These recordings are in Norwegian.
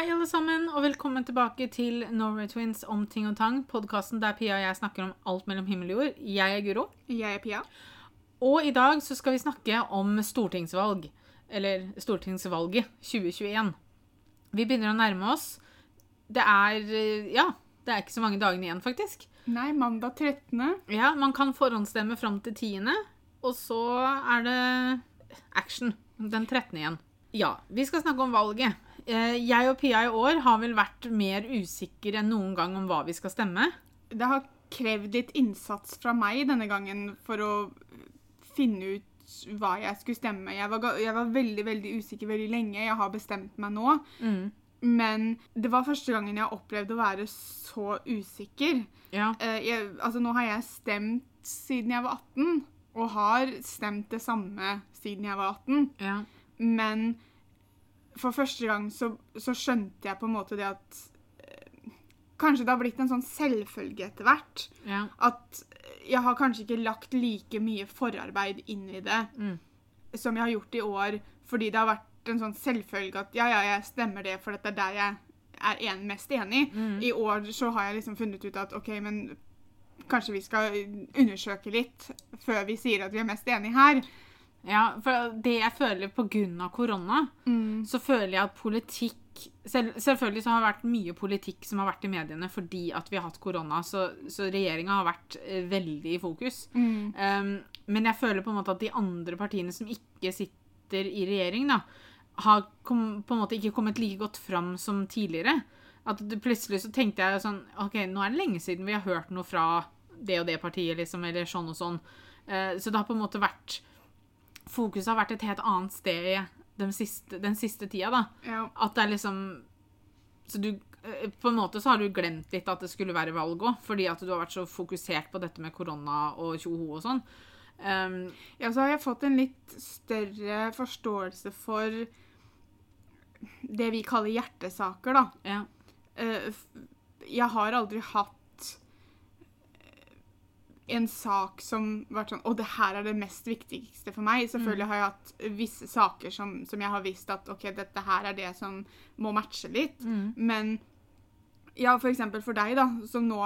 Hei, alle sammen, og velkommen tilbake til Norway Twins om ting og tang. Podkasten der Pia og jeg snakker om alt mellom himmel og jord. Jeg er Guro. Jeg er Pia. Og i dag så skal vi snakke om stortingsvalg. Eller stortingsvalget 2021. Vi begynner å nærme oss. Det er eh, Ja, det er ikke så mange dagene igjen, faktisk. Nei, mandag 13. Ja, Man kan forhåndsstemme fram til 10., og så er det action den 13. igjen. Ja, vi skal snakke om valget. Eh, Jeg og Pia i år har vel vært mer usikre enn noen gang om hva vi skal stemme. Det har krevd litt innsats fra meg denne gangen for å finne ut hva jeg skulle stemme. Jeg var, jeg var veldig veldig usikker veldig lenge. Jeg har bestemt meg nå. Men det var første gangen jeg opplevde å være så usikker. Ja. Eh, jeg, altså, nå har jeg stemt siden jeg var 18, og har stemt det samme siden jeg var 18. ja. Men for første gang så, så skjønte jeg på en måte det at øh, Kanskje det har blitt en sånn selvfølge etter hvert. ja. At jeg har kanskje ikke lagt like mye forarbeid inn i det Mm. som jeg har gjort i år, fordi det har vært en sånn selvfølge at ja, ja, jeg stemmer det, for det er der jeg er en, mest enig. Mm. I år så har jeg liksom funnet ut at OK, men kanskje vi skal undersøke litt før vi sier at vi er mest enige her. Ja, for det jeg føler av korona, så føler jeg at politikk selv, Selvfølgelig så har det vært mye politikk som har vært i mediene fordi at vi har hatt korona, så, så regjeringa har vært eh, veldig i fokus. Um, men jeg føler på en måte at de andre partiene som ikke sitter i regjering, da, har kom, på en måte ikke kommet like godt fram som tidligere. At det, plutselig så tenkte jeg sånn OK, nå er det lenge siden vi har hørt noe fra det og det partiet, liksom, eller sånn og sånn. Uh, så det har på en måte vært Fokuset har vært et helt annet sted den siste, den siste tida, da. Ja. At det er liksom Så du eh, På en måte så har du glemt litt at det skulle være valg òg, fordi at du har vært så fokusert på dette med korona og tjoho og sånn. Um, Ja, så har jeg fått en litt større forståelse for det vi kaller hjertesaker, da. ja. Uh, Jeg har aldri hatt en sak som vært sånn Å, det her er det mest viktigste for meg. Selvfølgelig har jeg hatt visse saker som, som jeg har visst at OK, dette her er det som må matche litt. Men ja, for eksempel for deg, da, som nå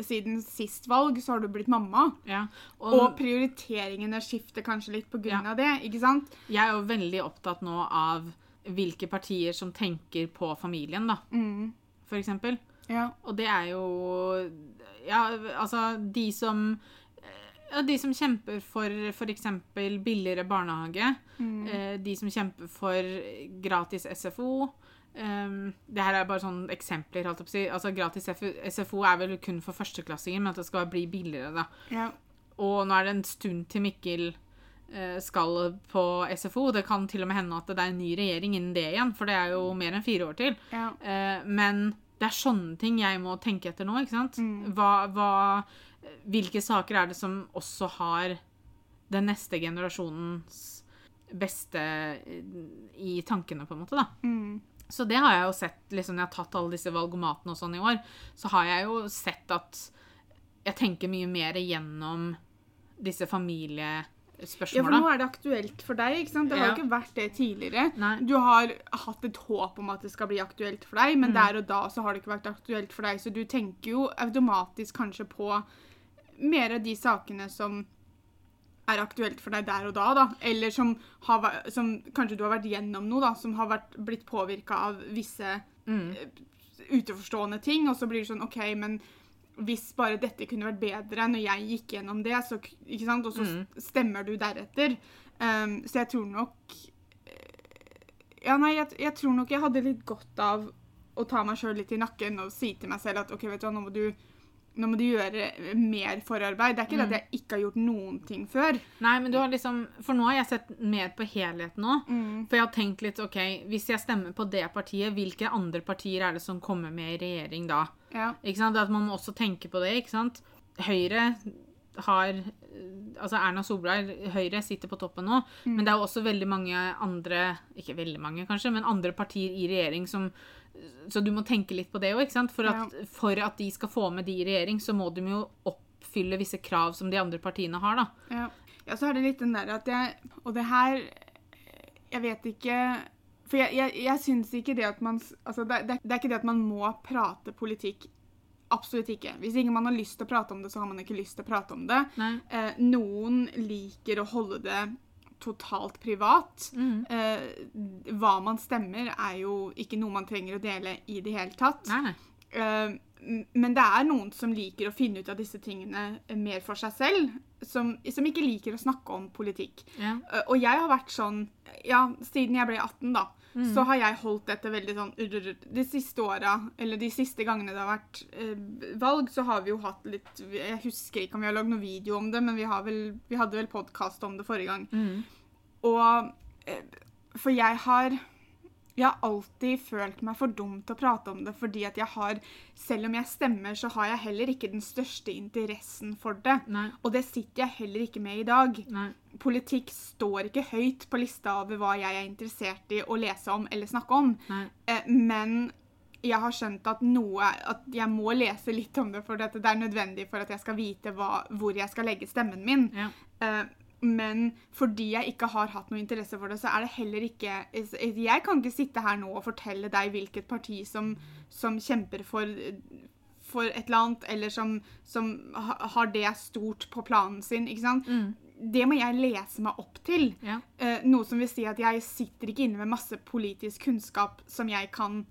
siden sist valg, så har du blitt mamma. ja. Og prioriteringene skifter kanskje litt på grunn Ja. av det, ikke sant? Jeg er jo veldig opptatt nå av hvilke partier som tenker på familien, da, Mm. for eksempel. Ja. Og det er jo Ja, altså De som ja, De som kjemper for f.eks. billigere barnehage. eh, De som kjemper for gratis SFO. Um, det her er bare sånne eksempler. holdt si. Altså Gratis SFO er vel kun for førsteklassinger, men at det skal bli billigere. da. ja. Og nå er det en stund til Mikkel eh, skal på SFO. Det kan til og med hende at det er en ny regjering innen det igjen, for det er jo mer enn fire år til. ja. Eh, men det er sånne ting jeg må tenke etter nå. ikke sant? Mm. Hva, hva, hvilke saker er det som også har den neste generasjonens beste eh, i tankene, på en måte, da. Mm. Så det har jeg jo sett, liksom når jeg har tatt alle disse valgomatene og sånn i år, så har jeg jo sett at jeg tenker mye mer gjennom disse Ja, for nå er det aktuelt for deg, ikke sant? Det har Ja. jo ikke vært det tidligere. Nei. Du har hatt et håp om at det skal bli aktuelt for deg, Mm. men der og da så har det ikke vært aktuelt for deg, så du tenker jo automatisk kanskje på mer av de sakene som er aktuelt for deg der og da, da. Eller som, har, som kanskje du har vært gjennom noe, da, som har vært, blitt påvirka av visse Mm. eh, utenforstående ting, og så blir det sånn OK, men hvis bare dette kunne vært bedre når jeg gikk gjennom det, så, og så Mm. stemmer du deretter. Um, så jeg tror nok eh, Ja, nei, jeg, jeg tror nok jeg hadde litt godt av å ta meg sjøl litt i nakken og si til meg selv at OK, vet du hva, nå må du nå må du gjøre mer forarbeid. Det er ikke det at jeg ikke har gjort noen ting før. Nei, men du har liksom For nå har jeg sett mer på helheten nå. For jeg har tenkt litt OK, hvis jeg stemmer på det partiet, hvilke andre partier er det som kommer med i regjering da? Ja. Ikke sant? At man må også tenke på det, ikke sant? Høyre har Altså Erna Solberg, Høyre sitter på toppen nå, men det er jo også veldig mange andre Ikke veldig mange, kanskje, men andre partier i regjering som Så du må tenke litt på det òg, ikke sant? For at, for at de skal få med de i regjering, så må de jo oppfylle visse krav som de andre partiene har, da. Ja. ja, så er det litt den der at jeg Og det her Jeg vet ikke For jeg, jeg, jeg syns ikke det at man Altså, det, det, det er ikke det at man må prate politikk. Absolutt ikke. Hvis ikke man har lyst til å prate om det, så har man ikke lyst til å prate om det. Eh, noen liker å holde det totalt privat. Mm. Eh, hva man stemmer, er jo ikke noe man trenger å dele i det hele tatt. Eh, men det er noen som liker å finne ut av disse tingene mer for seg selv. Som, som ikke liker å snakke om politikk. Ja. Eh, og jeg har vært sånn Ja, siden jeg ble 18, da, Mm. så har jeg holdt dette veldig sånn De siste åra, eller de siste gangene det har vært eh, valg, så har vi jo hatt litt Jeg husker ikke om vi har lagd noen video om det, men vi, har vel, vi hadde vel podkast om det forrige gang. Mm. Og eh, For jeg har Jeg har alltid følt meg for dum til å prate om det, fordi at jeg har Selv om jeg stemmer, så har jeg heller ikke den største interessen for det. Nei. Og det sitter jeg heller ikke med i dag. Nei. Politikk står ikke høyt på lista over hva jeg er interessert i å lese om eller snakke om. Eh, men jeg har skjønt at noe At jeg må lese litt om det, for det er nødvendig for at jeg skal vite hva, hvor jeg skal legge stemmen min. Ja. Eh, men fordi jeg ikke har hatt noe interesse for det, så er det heller ikke Jeg kan ikke sitte her nå og fortelle deg hvilket parti som, som kjemper for, for et eller annet, eller som, som har det stort på planen sin. ikke sant? Mm. Det må jeg lese meg opp til. Ja. Eh, noe som vil si at jeg sitter ikke inne med masse politisk kunnskap som jeg kan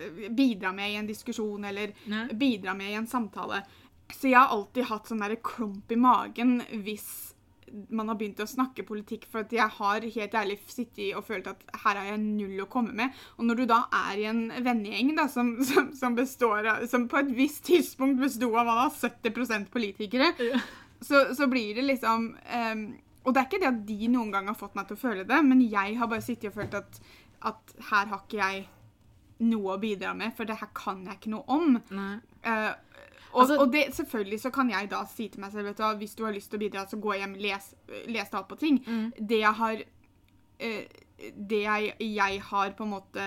eh, bidra med i en diskusjon eller Nei. bidra med i en samtale. Så jeg har alltid hatt sånn der klump i magen hvis man har begynt å snakke politikk, for at jeg har helt ærlig sittet og følt at her har jeg null å komme med. Og når du da er i en vennegjeng da, som, som, som består av, som på et visst tidspunkt besto av hva da, 70 politikere, Ja. så, så blir det liksom um, Og det er ikke det at de noen gang har fått meg til å føle det, men jeg har bare sittet og følt at, at her har ikke jeg noe å bidra med, for det her kan jeg ikke noe om. Nei. Og, Altså- og det, selvfølgelig så kan jeg da si til meg selv vet du, hvis du har lyst til å bidra, så gå hjem les, les deg opp på ting. Mm. Det jeg har eh, Det jeg, jeg har på en måte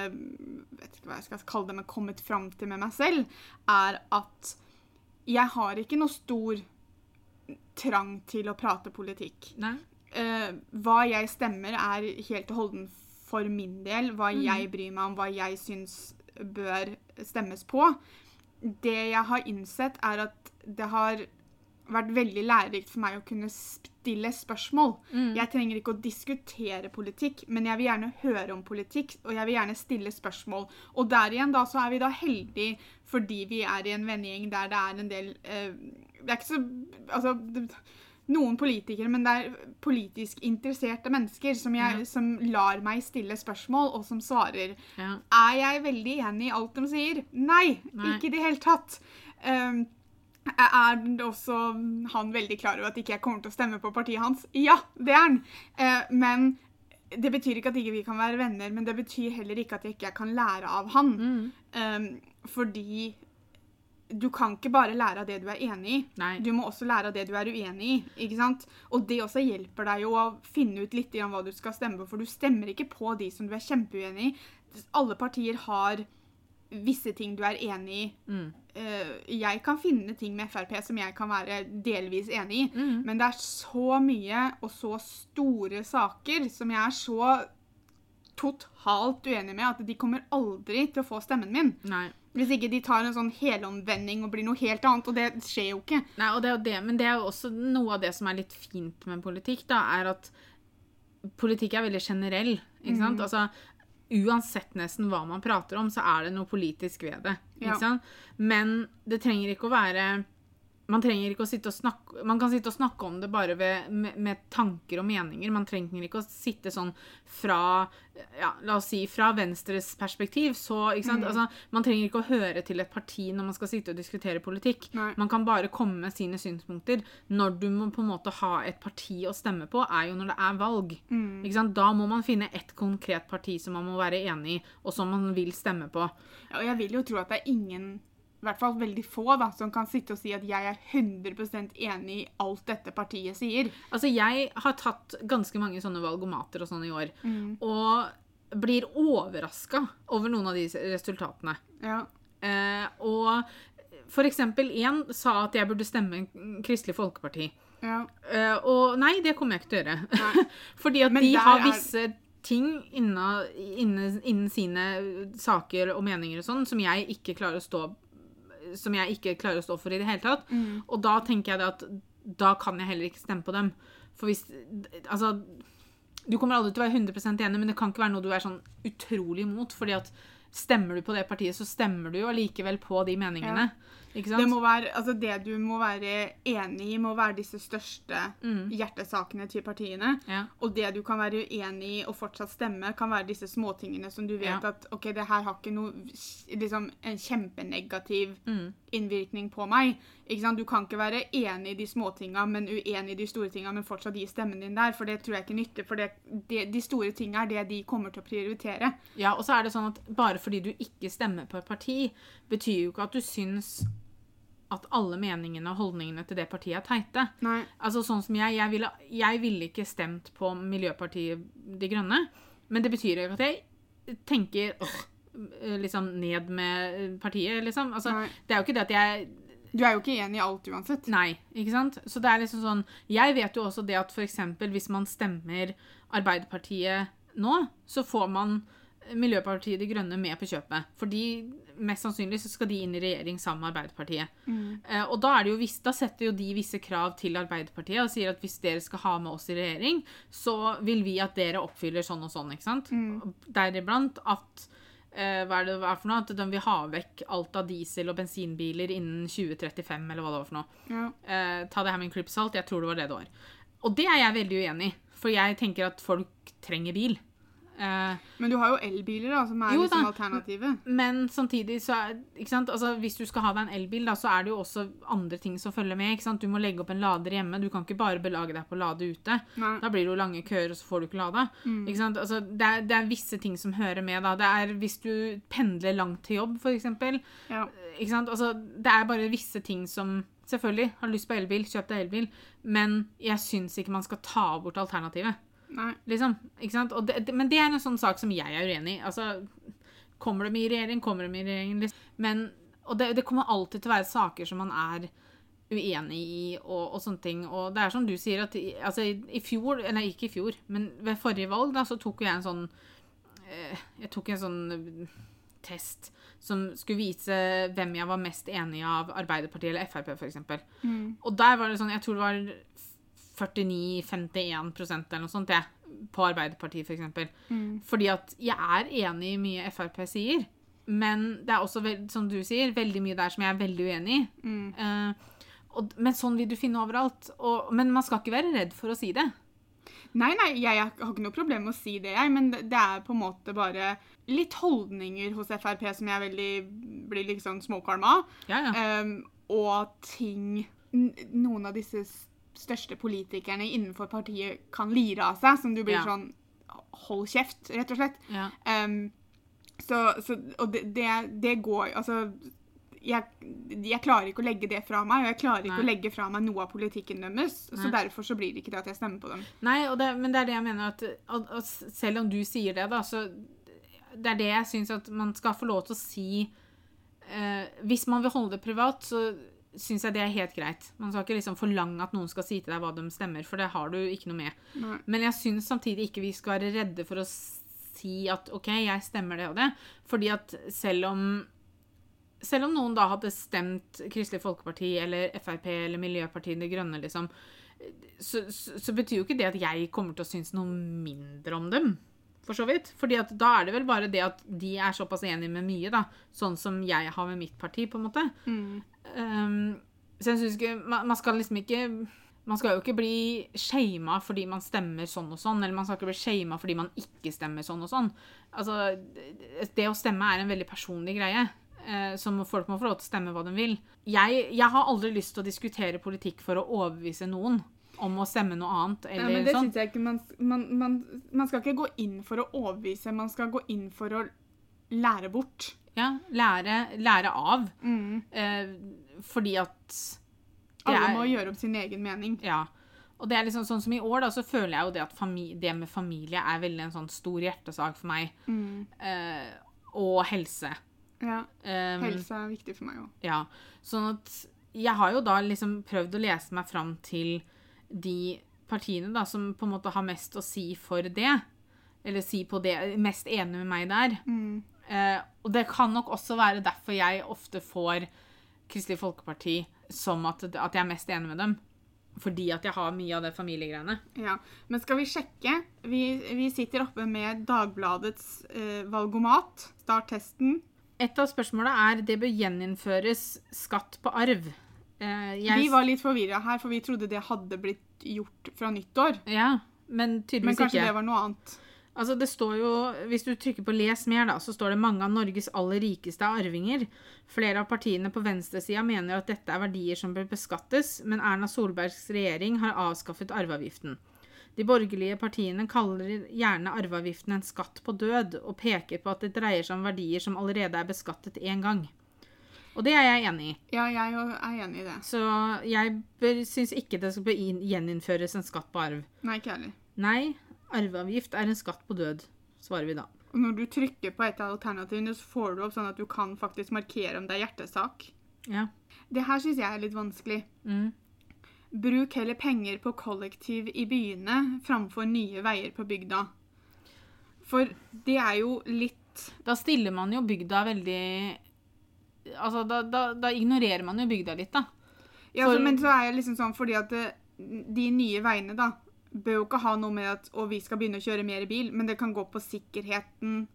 vet ikke hva jeg skal kalle det, men kommet fram til med meg selv, er at jeg har ikke noe stor trang til å prate politikk. Nei. Eh, hva jeg stemmer, er helt og holden for min del. Hva jeg bryr meg om, hva jeg syns bør stemmes på. Det jeg har innsett, er at det har vært veldig lærerikt for meg å kunne stille spørsmål. Mm. Jeg trenger ikke å diskutere politikk, men jeg vil gjerne høre om politikk, og jeg vil gjerne stille spørsmål. Og der igjen da, så er vi da heldige fordi vi er i en vennegjeng der det er en del eh, Det er ikke så Altså noen politikere, men det er politisk interesserte mennesker som, jeg, Ja. som lar meg stille spørsmål, og som svarer. Ja. Er jeg veldig enig i alt de sier? Nei, Nei. ikke i det hele tatt. Um, er også han veldig klar over at ikke jeg kommer til å stemme på partiet hans? Ja, det er han. Uh, men det betyr ikke at ikke vi kan være venner, men det betyr heller ikke at jeg ikke kan lære av han. Mm. Um, fordi du kan ikke bare lære av det du er enig i. Nei. Du må også lære av det du er uenig i. ikke sant? Og det også hjelper deg jo å finne ut litt hva du skal stemme på, for du stemmer ikke på de som du er kjempeuenig i. Alle partier har visse ting du er enig i. Mm. Eh, jeg kan finne ting med Frp som jeg kan være delvis enig i, Mm. men det er så mye og så store saker som jeg er så totalt uenig med at de kommer aldri til å få stemmen min. Nei. Hvis ikke de tar en sånn helomvending og blir noe helt annet, og det skjer jo ikke. Nei, og det er jo det, men det er jo også noe av det som er litt fint med politikk, da, er at politikk er veldig generell, ikke sant? Mm. Altså, uansett nesten hva man prater om, så er det noe politisk ved det, ikke Ja. sant? Men det trenger ikke å være man trenger ikke å sitte og snakke Man kan sitte og snakke om det bare ved, med, med tanker og meninger. Man trenger ikke å sitte sånn fra ja, La oss si fra Venstres perspektiv. Så, ikke sant? Mm. Altså, man trenger ikke å høre til et parti når man skal sitte og diskutere politikk. Nei. Man kan bare komme med sine synspunkter. Når du må på en måte ha et parti å stemme på, er jo når det er valg. Mm. Ikke sant? Da må man finne ett konkret parti som man må være enig i, og som man vil stemme på. Ja, Og jeg vil jo tro at det er ingen, i hvert fall veldig få, da, som kan sitte og si at jeg er 100% enig i alt dette partiet sier. Altså, jeg har tatt ganske mange sånne valgomater og sånn i år, Mm. og blir overraska over noen av de resultatene. Ja. Eh, og for eksempel én sa at jeg burde stemme Kristelig Folkeparti. ja. Eh, og nei, det kommer jeg ikke til å gjøre. Fordi at Men de har visse ting innen, innen, innen sine saker og meninger og sånn som jeg ikke klarer å stå som jeg ikke klarer å stå for i det hele tatt. Og da tenker jeg det at da kan jeg heller ikke stemme på dem. For hvis Altså, du kommer aldri til å være 100 enig, men det kan ikke være noe du er sånn utrolig imot. fordi at stemmer du på det partiet, så stemmer du jo allikevel på de meningene. Sant? Det, må være, altså det du må være enig i, må være disse største hjertesakene til partiene. Mm. Ja. Og det du kan være uenig i og fortsatt stemme, kan være disse småtingene som du vet Ja. at OK, det her har ikke noe liksom en kjempenegativ Mm. innvirkning på meg. Du kan ikke være enig i de småtinga, men uenig i de store tinga, men fortsatt gi stemmen din der, for det tror jeg ikke nytter. For det, det, de store tinga er det de kommer til å prioritere. Ja, og så er det sånn at bare fordi du ikke stemmer på et parti, betyr jo ikke at du syns at alle meningene og holdningene til det partiet er teite. Nei. Altså sånn som jeg, jeg ville, jeg ville ikke stemt på Miljøpartiet De Grønne, men det betyr ikke at jeg tenker åh, liksom ned med partiet, liksom. Altså, Nei. det er jo ikke det at jeg Du er jo ikke enig i alt uansett. Nei, ikke sant? Så det er liksom sånn Jeg vet jo også det at f.eks. hvis man stemmer Arbeiderpartiet nå, så får man Miljøpartiet De Grønne med på kjøpet. Fordi mest sannsynlig så skal de inn i regjering sammen med Arbeiderpartiet. Eh, og da, er det jo viss, da setter jo de visse krav til Arbeiderpartiet og sier at hvis dere skal ha med oss i regjering, så vil vi at dere oppfyller sånn og sånn, ikke sant? Deriblant at eh, hva er det er for noe? At de vil ha vekk alt av diesel- og bensinbiler innen 2035, eller hva det var for noe. Ja. Eh, ta det her med en klype salt. Jeg tror det var det det var. Og det er jeg veldig uenig i, for jeg tenker at folk trenger bil. Eh, Men du har jo elbiler, da, som er Jo liksom alternativet. men samtidig så er, ikke sant? Altså, Hvis du skal ha deg en elbil, da, så er det jo også andre ting som følger med. ikke sant? Du må legge opp en lader hjemme. Du kan ikke bare belage deg på å lade ute. Nei. Da blir det jo lange køer, og så får du ikke lada. Ikke sant? Altså, det, er, det er visse ting som hører med. da. Det er Hvis du pendler langt til jobb, f.eks. Ja. Ikke sant? Altså, det er bare visse ting som Selvfølgelig, har du lyst på elbil, kjøp deg elbil. Men jeg syns ikke man skal ta bort alternativet. Nei. Liksom, ikke sant? Og det, det, men det er en sånn sak som jeg er uenig i. Altså, kommer de i regjering, kommer de i regjering. Liksom. Men, og det, det kommer alltid til å være saker som man er uenig i, og, og sånne ting. Og det er som du sier, at altså, i, i fjor, eller ikke i fjor, men ved forrige valg, da, så tok jeg en sånn eh, Jeg tok en sånn eh, test som skulle vise hvem jeg var mest enig av Arbeiderpartiet eller Frp, f.eks. Mm. Og der var det sånn, jeg tror det var 49-51% eller noe sånt, jeg, på Arbeiderpartiet f.eks. For Mm. Fordi at jeg er enig i mye Frp sier, men det er også, som du sier, veldig mye der som jeg er veldig uenig i. Mm. Uh, og, men sånn vil du finne overalt. Og, men man skal ikke være redd for å si det. Nei, nei, jeg har ikke noe problem med å si det, jeg, men det det er på en måte bare litt holdninger hos Frp som jeg veldig blir litt sånn småkvalm av. Ja, ja. Um, og ting noen av disse største politikerne innenfor partiet kan lire av seg, som du blir Ja. sånn Hold kjeft, rett og slett. ja. Um, så, så Og det, det, det går Altså jeg, jeg klarer ikke å legge det fra meg, og jeg klarer ikke Nei. å legge fra meg noe av politikken deres. Så Nei. derfor så blir det ikke det at jeg stemmer på dem. Nei, det, men det er det jeg mener at, at, at selv om du sier det, da, så det er det jeg syns at man skal få lov til å si eh, Hvis man vil holde det privat, så syns jeg det er helt greit. Man skal ikke liksom forlange at noen skal si til deg hva de stemmer, for det har du ikke noe med. Nei. Men jeg syns samtidig ikke vi skal være redde for å si at OK, jeg stemmer det og det. Fordi at selv om selv om noen da hadde stemt Kristelig Folkeparti eller Frp eller Miljøpartiet De Grønne, liksom, så, så, så betyr jo ikke det at jeg kommer til å synes noe mindre om dem. For så vidt. Fordi at da er det vel bare det at de er såpass enige med mye, da. Sånn som jeg har med mitt parti, på en måte. Mm. Um, så jeg synes ikke man, man skal liksom ikke Man skal jo ikke bli shama fordi man stemmer sånn og sånn, eller man skal ikke bli shama fordi man ikke stemmer sånn og sånn. Altså, det- det å stemme er en veldig personlig greie. eh, som folk må få lov til å stemme hva de vil. Jeg, jeg har aldri lyst til å diskutere politikk for å overbevise noen om å stemme noe annet. Ja, men det sånn. synes jeg ikke man, man, man, man skal ikke gå inn for å overbevise, man skal gå inn for å lære bort. Ja, lære, lære av. Mm. Eh, fordi at Alle er- må gjøre opp sin egen mening. Ja. Og det er liksom sånn som i år, da, så føler jeg jo det at det med familie er veldig en sånn stor hjertesak for meg. Mm. Eh, og helse. Ja, Um, helse er viktig for meg òg. Ja. Sånn at jeg har jo da liksom prøvd å lese meg fram til de partiene da, som på en måte har mest å si for det. eller si på det, mest enig med meg der. Mm. Eh, og det kan nok også være derfor jeg ofte får Kristelig Folkeparti som at, at jeg er mest enig med dem. Fordi at jeg har mye av det familiegreiene. Ja, Men skal vi sjekke? Vi, vi sitter oppe med Dagbladets eh, valgomat. Start testen. Et av spørsmålene er det bør gjeninnføres skatt på arv. Eh, jeg, Vi var litt forvirra her, for vi trodde det hadde blitt gjort fra nyttår. Ja, men tydeligvis ikke. Men kanskje ikke. det var noe annet. Altså det står jo, Hvis du trykker på 'les mer', da, så står det mange av Norges aller rikeste er arvinger. Flere av partiene på venstresida mener at dette er verdier som bør beskattes, men Erna Solbergs regjering har avskaffet arveavgiften. De borgerlige partiene kaller gjerne arveavgiften en skatt på død, og peker på at det dreier seg om verdier som allerede er beskattet én gang. Og det er jeg enig i. Ja, jeg er enig i det. Så jeg syns ikke det skal gjeninnføres en skatt på arv. Nei, ikke heller. Nei, arveavgift er en skatt på død, svarer vi da. Og når du trykker på et av alternativene, så får du opp sånn at du kan faktisk markere om det er hjertesak. Ja. Det her syns jeg er litt vanskelig. Mm. Bruk heller penger på kollektiv i byene framfor nye veier på bygda. For det er jo litt Da stiller man jo bygda veldig Altså, da, da, da ignorerer man jo bygda litt, da. ja, For- Men så er jeg liksom sånn fordi at de nye veiene, da, bør jo ikke ha noe med at å, vi skal begynne å kjøre mer bil, men det kan gå på sikkerheten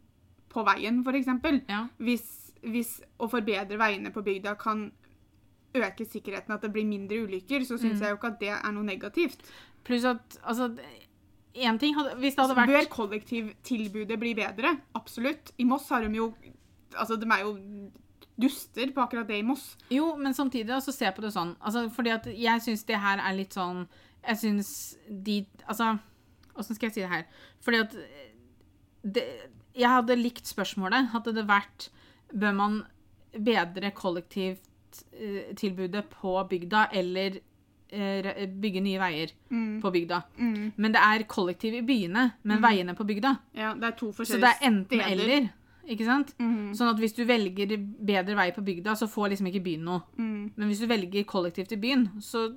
på veien, f.eks. Ja. Hvis, hvis å forbedre veiene på bygda kan øke sikkerheten, at det blir mindre ulykker, så syns Mm. jeg jo ikke at det er noe negativt. Pluss at altså Én ting hadde Hvis det hadde vært Bør kollektivtilbudet bli bedre? Absolutt. I Moss har de jo Altså, de er jo duster på akkurat det i Moss. Jo, men samtidig også se på det sånn. Altså, fordi at jeg syns det her er litt sånn Jeg syns de Altså, åssen skal jeg si det her? Fordi at det, Jeg hadde likt spørsmålet. Hadde det vært Bør man bedre kollektivtilbudet på bygda eller eh, bygge nye veier på bygda? Mm. Men det er kollektiv i byene, men veiene på bygda. Ja, det er to forskjellige steder. Så det er enten steder. eller. Ikke sant? Mhm. Sånn at hvis du velger bedre vei på bygda, så får liksom ikke byen noe. Mm. Men hvis du velger kollektivt i byen, så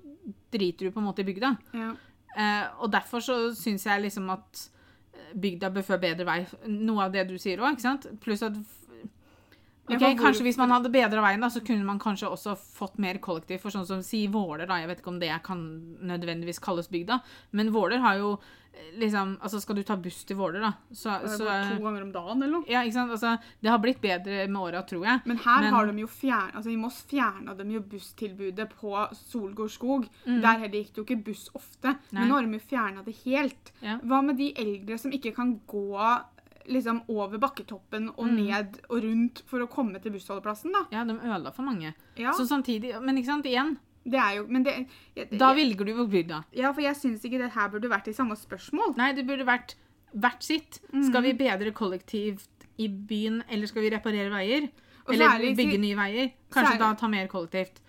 driter du på en måte i bygda. Ja. Eh, og derfor så syns jeg liksom at eh, bygda bør få bedre vei. Noe av det du sier òg, ikke sant? Pluss at Ok, Kanskje hvis man hadde bedra veien, da, så kunne man kanskje også fått mer kollektiv. For sånn som si Våler, da. Jeg vet ikke om det kan nødvendigvis kalles bygda. Men Våler har jo eh, liksom Altså, skal du ta buss til Våler, da, så, Det så to ganger om dagen eller noe. Ja, ikke sant. Altså, det har blitt bedre med åra, tror jeg. Men her Men- har de jo fjern, altså I Moss fjerna de jo busstilbudet på Solgård skog. Mm. Der heller gikk det jo ikke buss ofte. Nei. Men nå har de jo fjerna det helt. Ja. Hva med de eldre som ikke kan gå liksom over bakketoppen og Mm. ned og rundt for å komme til bussholdeplassen, da? Ja, de ødela for mange. Ja, Så samtidig Men ikke sant, igjen. det er jo Men det jeg, Da velger du jo bygda. Ja, for jeg syns ikke det her burde vært i samme spørsmål. Nei, det burde vært hvert sitt. Skal vi bedre kollektivt i byen, eller skal vi reparere veier? Eller særlig bygge nye veier? Kanskje særlig- da ta mer kollektivt.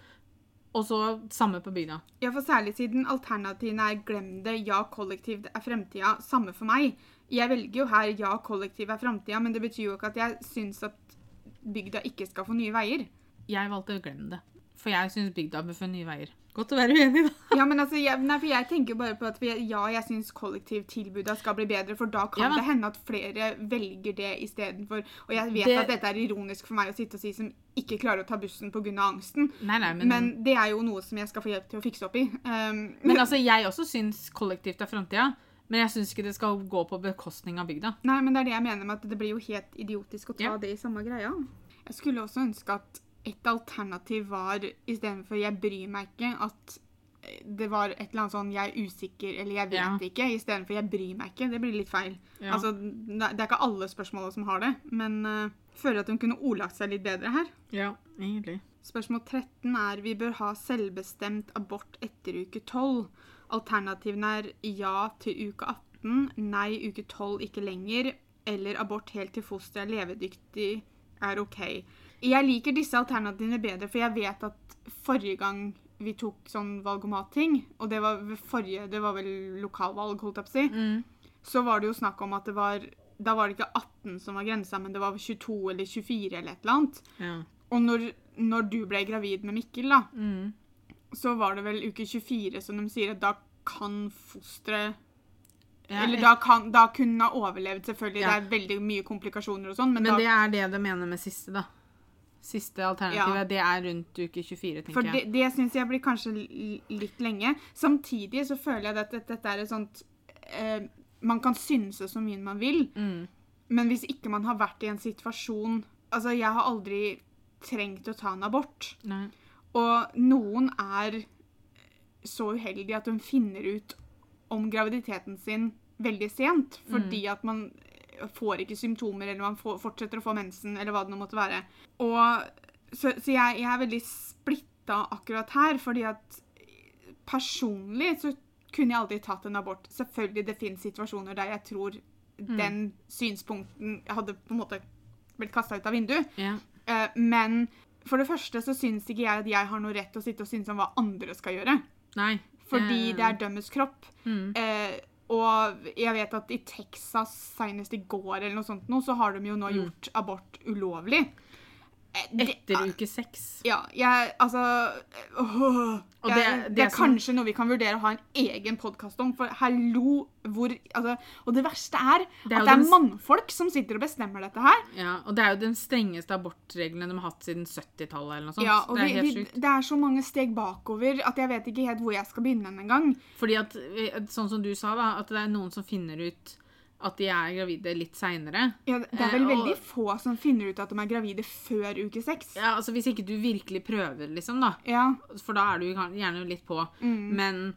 Og så samme på bygda. Ja, for særlig siden alternativene er glem det, ja, kollektivt er fremtida. Samme for meg. Jeg velger jo her ja, kollektiv er framtida, men det betyr jo ikke at jeg syns at bygda ikke skal få nye veier. Jeg valgte å glemme det. For jeg syns bygda bør få nye veier. Godt å være uenig, da. Ja, men altså, jeg, nei, for jeg tenker bare på at jeg, ja, jeg syns kollektivtilbudet skal bli bedre, for da kan Ja, det hende at flere velger det istedenfor Og jeg vet Det- at dette er ironisk for meg å sitte og si som ikke klarer å ta bussen pga. angsten, Nei, nei, men, men, men, det er jo noe som jeg skal få hjelp til å fikse opp i. Um, altså, jeg også syns kollektivt er framtida. Men jeg syns ikke det skal gå på bekostning av bygda. Nei, men det er det jeg mener med at det blir jo helt idiotisk å ta Ja. det i samme greia. Jeg skulle også ønske at et alternativ var istedenfor 'jeg bryr meg ikke', at det var et eller annet sånn 'jeg er usikker' eller 'jeg vet Ja. ikke', istedenfor 'jeg bryr meg ikke'. Det blir litt feil. Ja. Altså, det er ikke alle spørsmålene som har det, men uh, føler at hun kunne ordlagt seg litt bedre her. ja, egentlig. Spørsmål 13 er vi bør ha selvbestemt abort etter uke 12. Alternativene er ja til uke 18, nei uke 12 ikke lenger, eller abort helt til fosteret er levedyktig er OK. Jeg liker disse alternativene bedre, for jeg vet at forrige gang vi tok sånn valg- og det var forrige, det var vel lokalvalg, holdt jeg på å si, Mm. så var det jo snakk om at det var Da var det ikke 18 som var grensa, men det var 22 eller 24 eller et eller annet. Ja. Og når, når du ble gravid med Mikkel, da, Mm. Så var det vel uke 24 som de sier at da kan fosteret Ja, Eller da, kan, da kunne ha overlevd, selvfølgelig. Ja. Det er veldig mye komplikasjoner og sånn, men, Men da det er det de mener med siste, da. Siste alternativet, Ja. det er rundt uke 24, tenker For jeg. det, det syns jeg blir kanskje litt lenge. Samtidig så føler jeg at dette, dette er et sånt eh, Man kan synse så mye man vil, Mm. men hvis ikke man har vært i en situasjon Altså, jeg har aldri trengt å ta en abort. Nei. Og noen er så uheldige at de finner ut om graviditeten sin veldig sent, fordi at man får ikke symptomer, eller man får, fortsetter å få mensen, eller hva det nå måtte være. Og, så så jeg, jeg er veldig splitta akkurat her, fordi at personlig så kunne jeg aldri tatt en abort. Selvfølgelig det finnes situasjoner der jeg tror den synspunkten hadde på en måte blitt kasta ut av vinduet. Yeah. Men for det første så syns ikke jeg at jeg har noe rett til å sitte og synes om hva andre skal gjøre. Nei. Fordi eh, det er dømmes kropp. mm. Eh, og jeg vet at i Texas senest i går eller noe sånt nå, så har de jo nå Mm. gjort abort ulovlig. Eh, Etter uke seks. ja, jeg Altså åh, jeg, det- det, det er kanskje noe vi kan vurdere å ha en egen podkast om, for hallo hvor altså, Og det verste er, Det er at det er den- mannfolk som sitter og bestemmer dette her. Ja, og det er jo den strengeste abortreglene de har hatt siden 70-tallet eller noe sånt. Ja, og det er vi, helt sjukt. det er så mange steg bakover at jeg vet ikke helt hvor jeg skal begynne engang. Fordi at, eh, sånn som du sa, da, at det er noen som finner ut at de er gravide litt seinere. Ja, det er Eh, vel og- veldig få som finner ut at de er gravide før uke seks. Ja, altså Hvis ikke du virkelig prøver, liksom, da. Ja. For da er du gjerne litt på. Mm, Men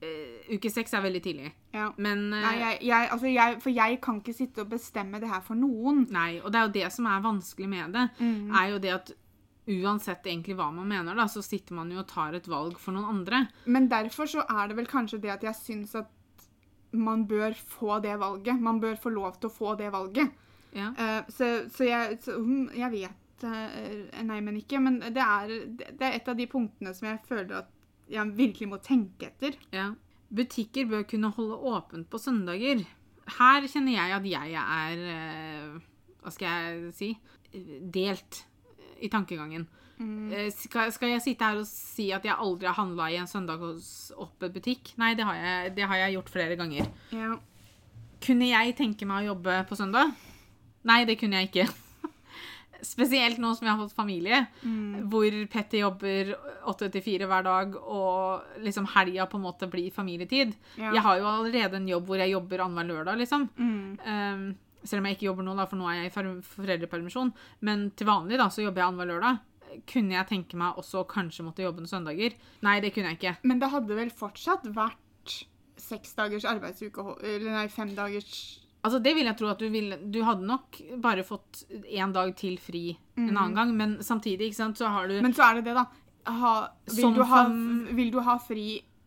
eh, uke seks er veldig tidlig. ja. Men eh, Nei, jeg, jeg, altså jeg, for jeg kan ikke sitte og bestemme det her for noen. Nei, og det er jo det som er vanskelig med det. Mm. Er jo det at uansett egentlig hva man mener, da, så sitter man jo og tar et valg for noen andre. Men derfor så er det vel kanskje det at jeg syns at man bør få det valget. Man bør få lov til å få det valget. Ja. Uh, så, så, jeg, så mm, jeg vet uh, Nei, men ikke. Men det er, det er et av de punktene som jeg føler at jeg virkelig må tenke etter. Ja. Butikker bør kunne holde åpent på søndager. Her kjenner jeg at jeg er uh, Hva skal jeg si? Delt i tankegangen. Mm. Eh, Skal, skal jeg sitte her og si at jeg aldri har handla i en søndagsåpen butikk? Nei, det har, jeg, det har jeg gjort flere ganger. Ja. Kunne jeg tenke meg å jobbe på søndag? Nei, det kunne jeg ikke. Spesielt nå som jeg har fått familie, Mm. hvor Petter jobber åtte til fire hver dag, og liksom helga på en måte blir familietid. Ja. Jeg har jo allerede en jobb hvor jeg jobber annenhver lørdag, liksom. Mm. Um, selv om jeg ikke jobber nå, da, for nå er jeg i foreldrepermisjon. Men til vanlig da, så jobber jeg annenhver lørdag. Kunne jeg tenke meg også kanskje måtte jobbe noen søndager? Nei, det kunne jeg ikke. Men det hadde vel fortsatt vært seks dagers arbeidsuke Eller nei, fem dagers Altså, det vil jeg tro at du ville Du hadde nok bare fått én dag til fri en annen gang, men samtidig, ikke sant, så har du Men så er det det, da. Ha, vil, du ha, vil du ha fri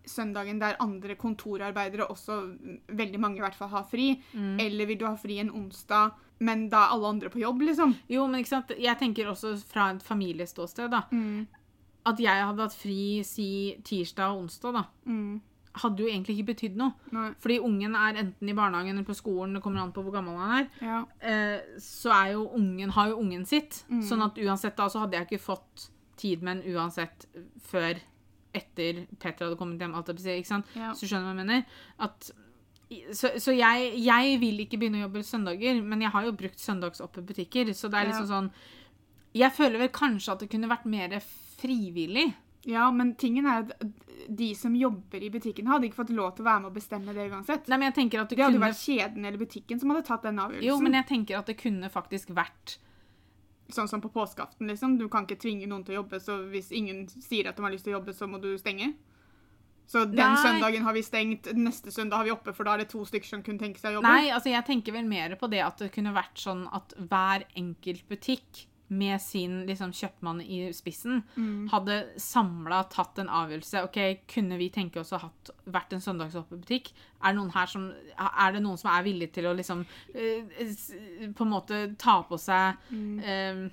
søndagen der andre kontorarbeidere også, veldig mange i hvert fall, har fri? Mm. Eller vil du ha fri en onsdag, men da er alle andre på jobb, liksom? Jo, men ikke sant, jeg tenker også fra et familieståsted, da. Mm. At jeg hadde hatt fri si tirsdag og onsdag, da. Mm. Hadde jo egentlig ikke betydd noe. Nei. Fordi ungen er enten i barnehagen eller på skolen, det kommer an på hvor gammel han er. Ja. eh, så er jo ungen, har jo ungen sitt. Mm. Sånn at uansett da, så hadde jeg ikke fått tid med en uansett før etter Petter hadde kommet hjem. Alt det, ikke sant? Ja. Så skjønner du hva jeg mener? At, så så jeg, jeg vil ikke begynne å jobbe søndager, men jeg har jo brukt søndagsåpne butikker. Så det er Ja. liksom sånn Jeg føler vel kanskje at det kunne vært mer frivillig. ja, men tingen er at de som jobber i butikken, hadde ikke fått lov til å være med å bestemme det uansett. Nei, men jeg tenker at det, Det hadde vært kjeden eller butikken som hadde tatt den avgjørelsen. Jo, men jeg tenker at det kunne faktisk vært Sånn som på påskeaften, liksom. Du kan ikke tvinge noen til å jobbe, så hvis ingen sier at de har lyst til å jobbe, så må du stenge. Så den Nei. søndagen har vi stengt, neste søndag har vi oppe, for da er det to stykker som kunne tenke seg å jobbe. Nei, altså jeg tenker vel mer på det at det kunne vært sånn at hver enkelt butikk med sin liksom, kjøpmann i spissen Mm. hadde samla tatt en avgjørelse. Ok, Kunne vi tenke oss å ha vært en søndagsåpen butikk? Er det, noen her som, er det noen som er villig til å liksom eh, på en måte ta på seg eh,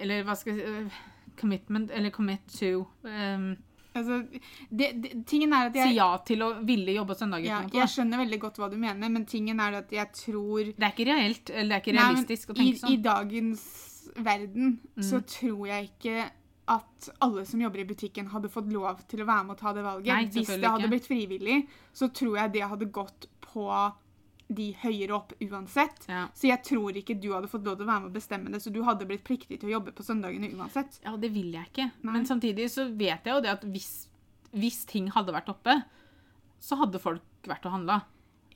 Eller hva skal jeg si eh, Commitment, eller commit to eh, Altså, det, det, tingen er at Si ja til å ville jobbe søndager. ja, jeg skjønner veldig godt hva du mener, men tingen er at jeg tror Det er ikke reelt, eller det er ikke Nei, realistisk å i, sånn. I dagens verden så Mm. tror jeg ikke at alle som jobber i butikken, hadde fått lov til å være med og ta det valget. Nei, Hvis det hadde ikke. blitt frivillig, så tror jeg det hadde gått på de høyere opp uansett. Ja. Så jeg tror ikke du hadde fått lov til å være med å bestemme det, så du hadde blitt pliktig til å jobbe på søndagene uansett. ja, det vil jeg ikke. Nei. Men samtidig så vet jeg jo det at hvis, hvis ting hadde vært oppe, så hadde folk vært og handla.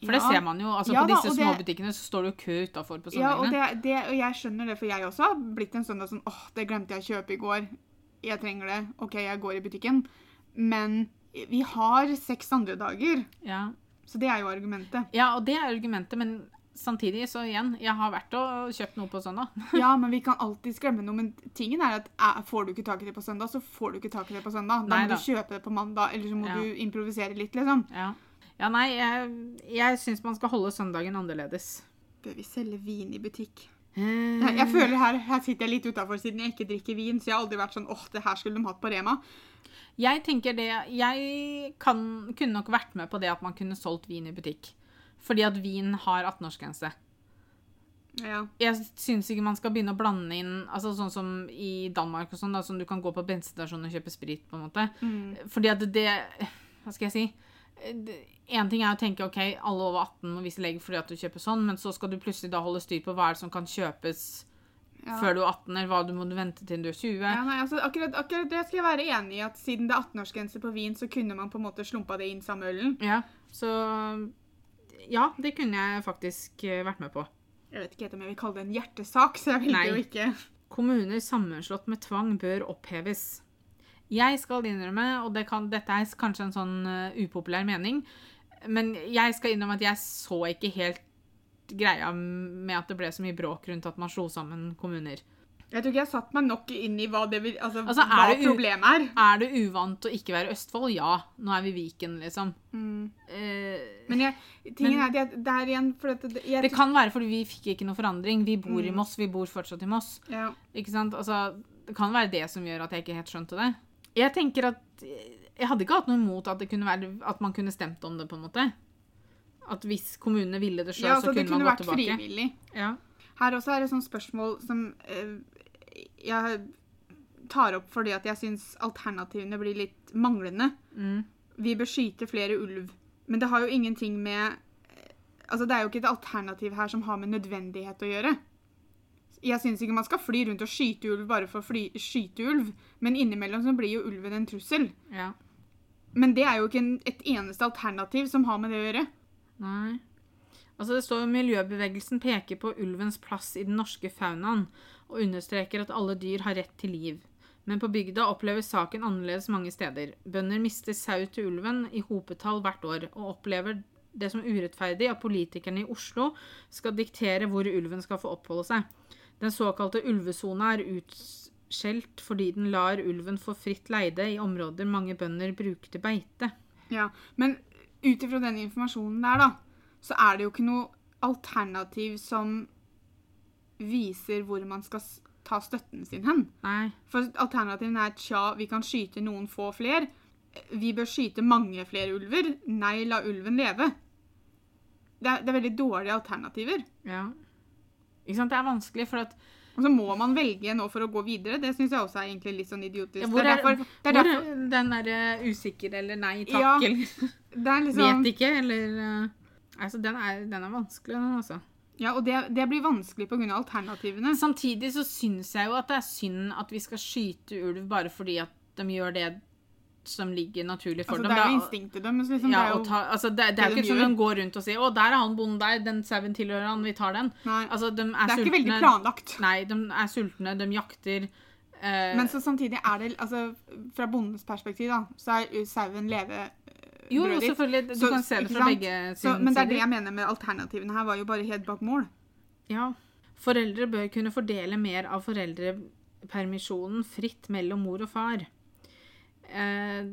For det ser man jo. altså Ja På da, disse og det- småbutikkene så står det jo kø utafor på Ja, og, søndagene. det, det, og jeg skjønner det, for jeg også har blitt en søndag sånn åh, det glemte jeg å kjøpe i går. Jeg trenger det. OK, jeg går i butikken. Men vi har seks andre dager, Ja. Så det er jo argumentet. ja, og det er argumentet, men samtidig, så igjen, jeg har vært og kjøpt noe på søndag. Ja, men vi kan alltid skremme noe. Men tingen er at eh, får du ikke tak i det på søndag, så får du ikke tak i det på søndag. Da må da. du kjøpe det på mandag, eller så må Ja. du improvisere litt, liksom. Ja, ja nei, jeg, jeg syns man skal holde søndagen annerledes. Bør vi selge vin i butikk? Eh, Jeg, jeg føler her, her sitter jeg litt utafor siden jeg ikke drikker vin, så jeg har aldri vært sånn åh, det her skulle de hatt på Rema. Jeg tenker det Jeg kan, kunne nok vært med på det at man kunne solgt vin i butikk. Fordi at vin har 18-årsgrense. Ja. Jeg syns ikke man skal begynne å blande inn altså sånn som i Danmark og sånn, da, som du kan gå på bensinstasjonen og kjøpe sprit, på en måte. Mm. Fordi at det Hva skal jeg si? Én ting er å tenke ok, alle over 18 må vise legg fordi at du kjøper sånn, men så skal du plutselig da holde styr på hva er det som kan kjøpes Ja. før du er 18, eller hva du må vente til du er 20. Ja, nei, altså, akkurat, akkurat det skal jeg være enig i, at siden det er 18-årsgrense på vin, så kunne man på en måte slumpa det inn samme ølen. Ja, så Ja, det kunne jeg faktisk eh, vært med på. Jeg vet ikke helt om jeg vil kalle det en hjertesak, så jeg velger Nei. jo ikke. Kommuner sammenslått med tvang bør oppheves. Jeg skal innrømme, og det kan, dette er kanskje en sånn eh, upopulær mening, men jeg skal innrømme at jeg så ikke helt greia med at det ble så mye bråk rundt at man slo sammen kommuner. Jeg tror ikke jeg satt meg nok inn i hva, det vil, altså, Altså, er hva det problemet er. Er det uvant å ikke være Østfold? Ja. Nå er vi Viken, liksom. Mm. Eh, Men jeg, tingen Men- er at jeg, det er igjen for at jeg, det kan være fordi vi fikk ikke noe forandring. Vi bor i Mm. Moss, vi bor fortsatt i Moss. ja. Ikke sant? Altså, det kan være det som gjør at jeg ikke helt skjønte det. Jeg tenker at Jeg hadde ikke hatt noe imot at, det kunne være, at man kunne stemt om det, på en måte. At hvis kommunene ville det sjøl, ja, så så det kunne kunne man vært gå tilbake. frivillig. Ja. Her også er det sånn spørsmål som eh, jeg tar opp fordi at jeg syns alternativene blir litt manglende. Mm. Vi bør skyte flere ulv. Men det har jo ingenting med eh, Altså, det er jo ikke et alternativ her som har med nødvendighet å gjøre. Jeg syns ikke man skal fly rundt og skyte ulv bare for å fly, skyte ulv, men innimellom så blir jo ulven en trussel. ja. Men det er jo ikke en, et eneste alternativ som har med det å gjøre. Nei. Altså Det står jo miljøbevegelsen peker på ulvens plass i den norske faunaen, og understreker at alle dyr har rett til liv. Men på bygda oppleves saken annerledes mange steder. Bønder mister sau til ulven i hopetall hvert år, og opplever det som urettferdig at politikerne i Oslo skal diktere hvor ulven skal få oppholde seg. Den såkalte ulvesona er utskjelt fordi den lar ulven få fritt leide i områder mange bønder bruker til beite. Ja, Men ut ifra den informasjonen der, da, så er det jo ikke noe alternativ som viser hvor man skal ta støtten sin hen. Nei. For alternativene er tja, vi kan skyte noen få fler. Vi bør skyte mange flere ulver. Nei, la ulven leve. Det er, det er veldig dårlige alternativer. Ja. Ikke sant? Det er vanskelig, for at Og så må man velge nå for å gå videre. Det syns jeg også er egentlig litt sånn idiotisk. Ja, hvor det er, er derfor, det er hvor derfor er den derre usikker eller nei takk Ja, eller det er liksom, vet ikke eller uh, Altså, den er, den er vanskelig, den, altså. Ja, og det, det blir vanskelig pga. alternativene. Samtidig så syns jeg jo at det er synd at vi skal skyte ulv bare fordi at de gjør det som ligger naturlig for Altså, dem. det er jo instinktet deres. Liksom. ja, det er jo, ta, altså, det, det er jo ikke de gjør. de går rundt og sier 'Å, der er han bonden der. Den sauen tilhører han. Vi tar den'. Altså, de er, det er ikke veldig planlagt. Nei, de er sultne. De jakter. eh, Men så samtidig er det altså, Fra bondens perspektiv da, så er sauen leve jo, jo, selvfølgelig. Du Så- kan se det fra begge Så, men det er det jeg mener med alternativene her, var jo bare helt bak mål. Ja. Foreldre bør kunne fordele mer av foreldrepermisjonen fritt mellom mor og far. Eh,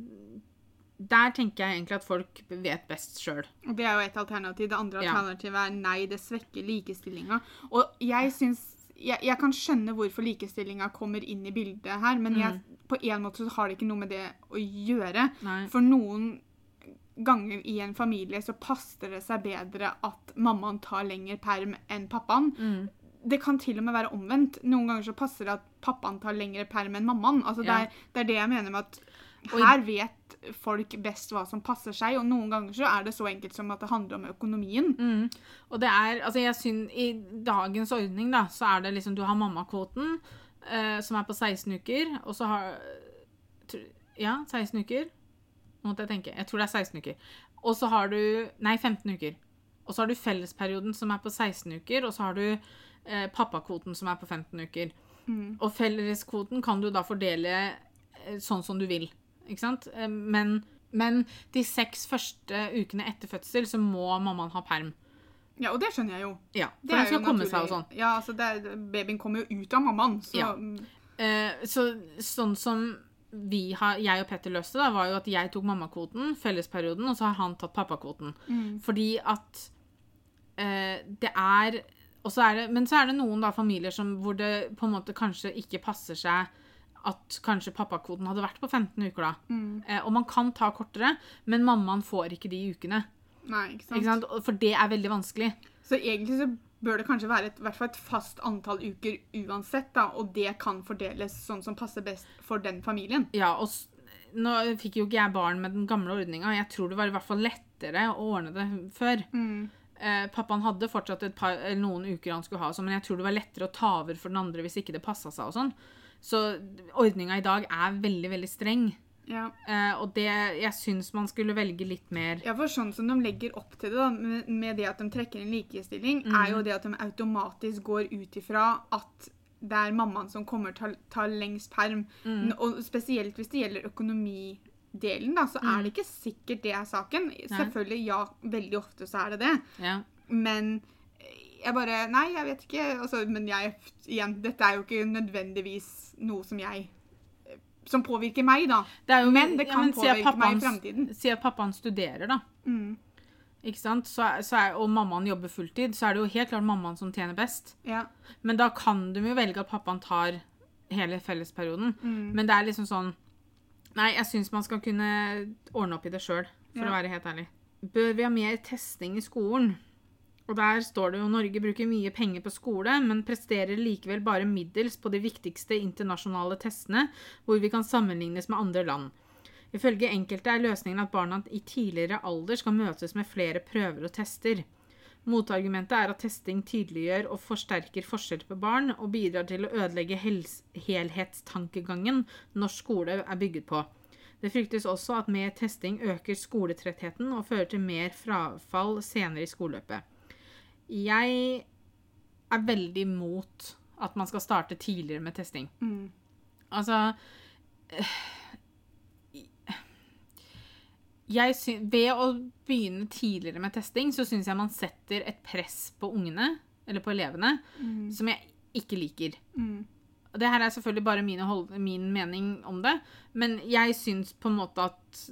der tenker jeg egentlig at folk vet best sjøl. Det er jo et alternativ. Det andre Ja. alternativet er nei, det svekker likestillinga. Og jeg syns jeg, jeg kan skjønne hvorfor likestillinga kommer inn i bildet her, men jeg, Mm. på en måte så har det ikke noe med det å gjøre. Nei. For noen ganger i en familie så passer det seg bedre at mammaen tar lengre perm enn pappaen. Mm. Det kan til og med være omvendt. Noen ganger så passer det at pappaen tar lengre perm enn mammaen. Altså, det, er, det er det jeg mener med at her vet folk best hva som passer seg, og noen ganger så er det så enkelt som at det handler om økonomien. Mm. Og det er Altså, jeg synes, I dagens ordning, da, så er det liksom Du har mammakvoten, eh, som er på 16 uker, og så har Ja, 16 uker. Nå måtte jeg tenke. Jeg tror det er 16 uker. Og så har du Nei, 15 uker. Og så har du fellesperioden, som er på 16 uker, og så har du eh, pappakvoten, som er på 15 uker. Mm. Og felleskvoten kan du da fordele eh, sånn som du vil. Ikke sant? Eh, Men, men de seks første ukene etter fødsel så må mammaen ha perm. Ja, og det skjønner jeg jo. Ja, for den skal komme seg og sånn. Ja, altså det Babyen kommer jo ut av mammaen, så Ja. Eh, så sånn som vi har, jeg og Petter løste, da, var jo at jeg tok mammakvoten, fellesperioden, og så har han tatt pappakvoten. Mm. Fordi at eh, det er og så er det, Men så er det noen da familier som, hvor det på en måte kanskje ikke passer seg at kanskje pappakvoten hadde vært på 15 uker da. Mm. Eh, og man kan ta kortere, men mammaen får ikke de ukene. Nei, ikke sant? Ikke sant? For det er veldig vanskelig. Så egentlig så bør det kanskje være et, i hvert fall et fast antall uker uansett, da, og det kan fordeles sånn som passer best for den familien. Ja, og nå fikk jo ikke jeg barn med den gamle ordninga. Jeg tror det var i hvert fall lettere å ordne det før. Eh, pappaen hadde fortsatt et par, eller noen uker han skulle ha, men jeg tror det var lettere å ta over for den andre hvis ikke det passa seg og sånn. Så ordninga i dag er veldig, veldig streng. Ja. Eh, og det Jeg syns man skulle velge litt mer ja, for sånn som de legger opp til det, da, med, med det at de trekker inn likestilling, Mm. er jo det at de automatisk går ut ifra at det er mammaen som kommer til å ta lengst perm. Mm. Og spesielt hvis det gjelder økonomidelen, da, så er det ikke sikkert det er saken. Selvfølgelig, ja, veldig ofte så er det det. Ja. Men jeg bare Nei, jeg vet ikke. Altså, men jeg Igjen, dette er jo ikke nødvendigvis noe som jeg Som påvirker meg, da. Det jo, Men det kan ja, men, påvirke meg i framtiden. fremtiden. Si at pappaen studerer, da. Mm. Ikke sant? Så, så er, og mammaen jobber fulltid, så er det jo helt klart mammaen som tjener best. Ja. Men da kan de jo velge at pappaen tar hele fellesperioden. Mm. Men det er liksom sånn Nei, jeg syns man skal kunne ordne opp i det sjøl, for Ja. å være helt ærlig. Bør vi ha mer testing i skolen? Og der står det jo Norge bruker mye penger på skole, men presterer likevel bare middels på de viktigste internasjonale testene, hvor vi kan sammenlignes med andre land. Ifølge enkelte er løsningen at barna i tidligere alder skal møtes med flere prøver og tester. Motargumentet er at testing tydeliggjør og forsterker forskjeller på barn, og bidrar til å ødelegge helhetstankegangen norsk skole er bygget på. Det fryktes også at mer testing øker skoletrettheten og fører til mer frafall senere i skoleløpet. Jeg er veldig mot at man skal starte tidligere med testing. Mm. Altså jeg sy Ved å begynne tidligere med testing, så syns jeg man setter et press på ungene, eller på elevene, som jeg ikke liker. Mm. Det her er selvfølgelig bare hold min mening om det, men jeg syns på en måte at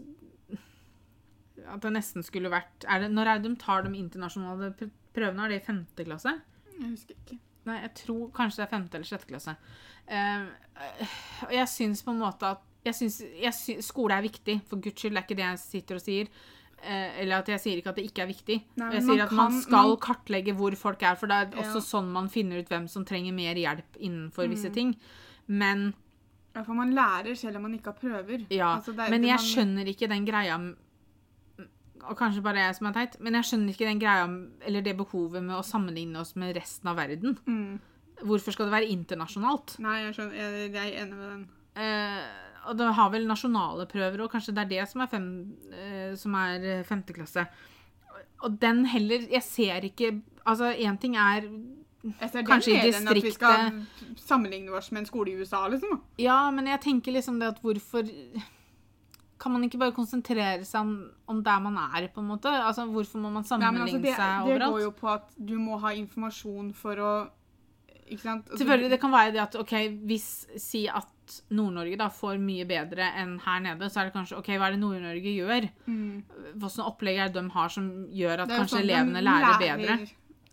at det nesten skulle vært er det, Når er det de tar de internasjonale prøvene? Er det i femte klasse? Jeg husker ikke. Nei, jeg tror kanskje det er femte eller sjette klasse. Eh, og jeg syns på en måte at jeg synes, jeg sy Skole er viktig, for guds skyld. Det er ikke det jeg sitter og sier. Eh, eller at jeg sier ikke at det ikke er viktig. Nei, jeg sier man at man kan- skal man- kartlegge hvor folk er, for det er Ja. også sånn man finner ut hvem som trenger mer hjelp innenfor Mm. visse ting. Men Ja, for man lærer selv om man ikke har prøver. ja, Altså, det men det jeg man- skjønner ikke den greia Og kanskje bare jeg som er teit, men jeg skjønner ikke den greia eller det behovet med å sammenligne oss med resten av verden. Mm. Hvorfor skal det være internasjonalt? Nei, jeg skjønner. Jeg, jeg er enig med den. Eh, og det har vel nasjonale prøver, og kanskje det er det som er, fem, eh, som er eh, femte klasse. Og den heller Jeg ser ikke Altså, én ting er Kanskje i enn at vi skal sammenligne oss med en skole i USA, liksom. Ja, men jeg tenker liksom det at hvorfor Kan man ikke bare konsentrere seg om, om der man er, på en måte? Altså, Hvorfor må man sammenligne Nei, altså, det, seg det overalt? går jo på at du må ha informasjon for å Ikke sant? Altså, Selvfølgelig, det kan være det at ok, hvis si at Nord-Norge da får mye bedre enn her nede, så er det kanskje ok, hva er det Nord-Norge gjør? Mm. Hva slags opplegg er det de har som gjør at Det kanskje sånn elevene lærer bedre?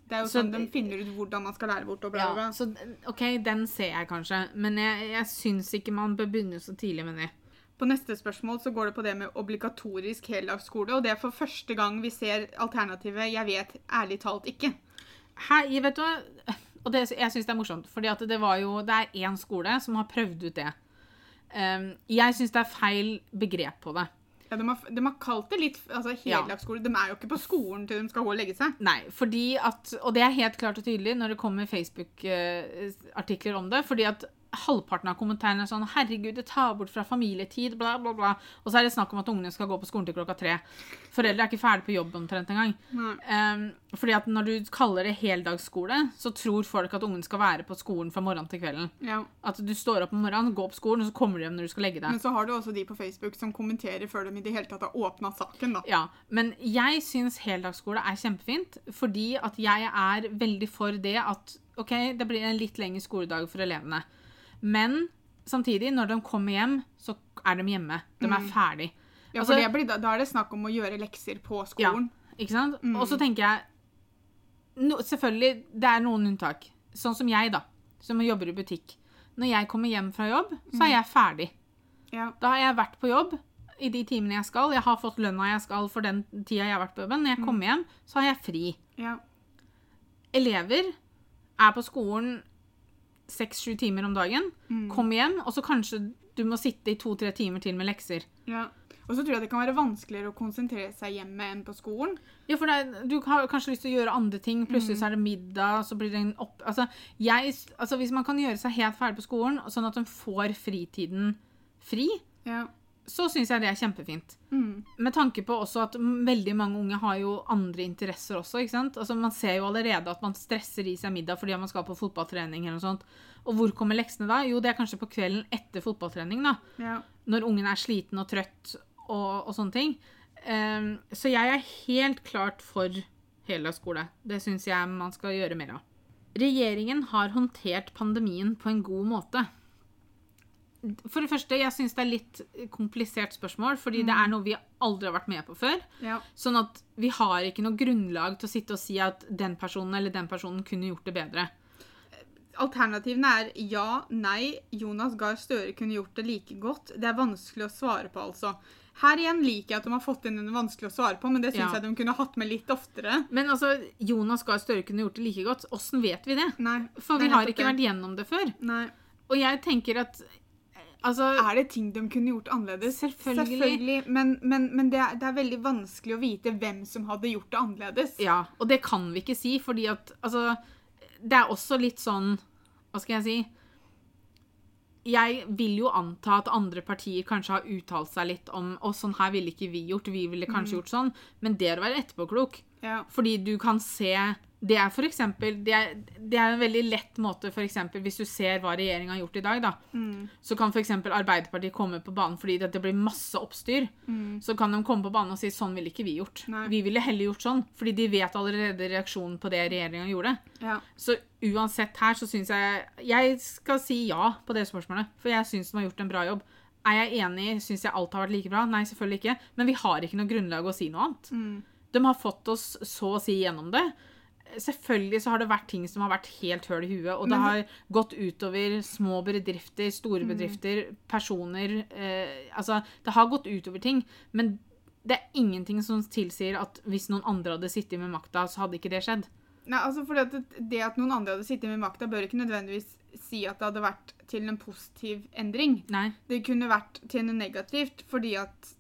Det er jo Så- sånn de finner ut hvordan man skal lære bort. og bla, bla, Ja, så OK, den ser jeg kanskje, men jeg, jeg syns ikke man bør begynne så tidlig med det. På neste spørsmål så går det på det med obligatorisk heldagsskole. Og det er for første gang vi ser alternativet 'jeg vet ærlig talt ikke'. Hei, vet du? Og det, jeg syns det er morsomt, for det var jo Det er én skole som har prøvd ut det. Um, jeg syns det er feil begrep på det. Ja, de, har, de har kalt det litt altså, heldagsskole. De er jo ikke på skolen til de skal gå og legge seg. Nei, fordi at Og det er helt klart og tydelig når det kommer Facebook-artikler om det. fordi at halvparten av kommentarene er sånn 'Herregud, det tar bort fra familietid', bla, bla, bla. Og så er det snakk om at ungene skal gå på skolen til klokka tre. Foreldre er ikke ferdig på jobb omtrent engang. Um, fordi at når du kaller det heldagsskole, så tror folk at ungen skal være på skolen fra morgenen til kvelden. Ja. At du står opp om morgenen, går på skolen, og så kommer du hjem når du skal legge deg. Men så har du også de på Facebook som kommenterer før de i det hele tatt har åpna saken, da. Ja, men jeg syns heldagsskole er kjempefint, fordi at jeg er veldig for det at OK, det blir en litt lengre skoledag for elevene. Men samtidig, når de kommer hjem, så er de hjemme. De er ferdig. Ja, Altså- for det blir, da, da er det snakk om å gjøre lekser på skolen. Ikke sant? Og så tenker jeg no, Selvfølgelig, det er noen unntak. Sånn som jeg, da, som jobber i butikk. Når jeg kommer hjem fra jobb, så er jeg ferdig. Ja. Da har jeg vært på jobb i de timene jeg skal. Jeg har fått lønna jeg skal for den tida jeg har vært på jobben. Når jeg kommer hjem, så har jeg fri. Ja. Elever er på skolen seks-sju timer om dagen. kom hjem, og så kanskje du må sitte i to-tre timer til med lekser. ja. Og så tror jeg det kan være vanskeligere å konsentrere seg hjemme enn på skolen. Ja, for det, du har kanskje lyst til å gjøre andre ting. Plutselig så er det middag, så blir det en opp... Altså, jeg, altså, hvis man kan gjøre seg helt ferdig på skolen, sånn at de får fritiden fri, Ja. Så syns jeg det er kjempefint. Mm. Med tanke på også at veldig mange unge har jo andre interesser også. ikke sant? Altså Man ser jo allerede at man stresser i seg middag fordi man skal på fotballtrening. eller noe sånt. Og hvor kommer leksene da? Jo, det er kanskje på kvelden etter fotballtrening. da. Ja. Når ungen er sliten og trøtt og, og sånne ting. Um, så jeg er helt klart for heldagsskole. Det syns jeg man skal gjøre mer av. Regjeringen har håndtert pandemien på en god måte. For det første, jeg syns det er litt komplisert spørsmål, fordi det er noe vi aldri har vært med på før. Ja. Sånn at vi har ikke noe grunnlag til å sitte og si at den personen eller den personen kunne gjort det bedre. Alternativene er ja, nei, Jonas Gahr Støre kunne gjort det like godt. Det er vanskelig å svare på, altså. Her igjen liker jeg at de har fått inn en vanskelig å svare på, men det syns Ja. jeg de kunne hatt med litt oftere. Men altså, Jonas Gahr Støre kunne gjort det like godt. Åssen vet vi det? Nei. For vi har ikke det. vært gjennom det før. Nei. Og jeg tenker at Altså Er det ting de kunne gjort annerledes? Selvfølgelig. Men, men, men det, er, det er veldig vanskelig å vite hvem som hadde gjort det annerledes. Ja, og det kan vi ikke si, fordi at altså Det er også litt sånn Hva skal jeg si? Jeg vil jo anta at andre partier kanskje har uttalt seg litt om Å, sånn her ville ikke vi gjort, vi ville kanskje gjort sånn. Men det er å være etterpåklok. Ja. Fordi du kan se Det er for eksempel Det er, det er en veldig lett måte, for eksempel, hvis du ser hva regjeringa har gjort i dag, da. Så kan f.eks. Arbeiderpartiet komme på banen fordi det blir masse oppstyr. Så kan de komme på banen og si sånn ville ikke vi gjort. Nei. Vi ville heller gjort sånn. Fordi de vet allerede reaksjonen på det regjeringa gjorde. Ja. Så uansett her så syns jeg Jeg skal si ja på det spørsmålet. For jeg syns de har gjort en bra jobb. Er jeg enig? Syns jeg alt har vært like bra? Nei, selvfølgelig ikke. Men vi har ikke noe grunnlag å si noe annet. De har fått oss så å si gjennom det. Selvfølgelig så har det vært ting som har vært helt høl i huet, og det har gått utover små bedrifter, store bedrifter, personer eh, Altså, det har gått utover ting, men det er ingenting som tilsier at hvis noen andre hadde sittet med makta, så hadde ikke det skjedd. Nei, altså fordi at det, det at noen andre hadde sittet med makta, bør ikke nødvendigvis si at det hadde vært til en positiv endring. Nei, Det kunne vært til noe negativt, fordi at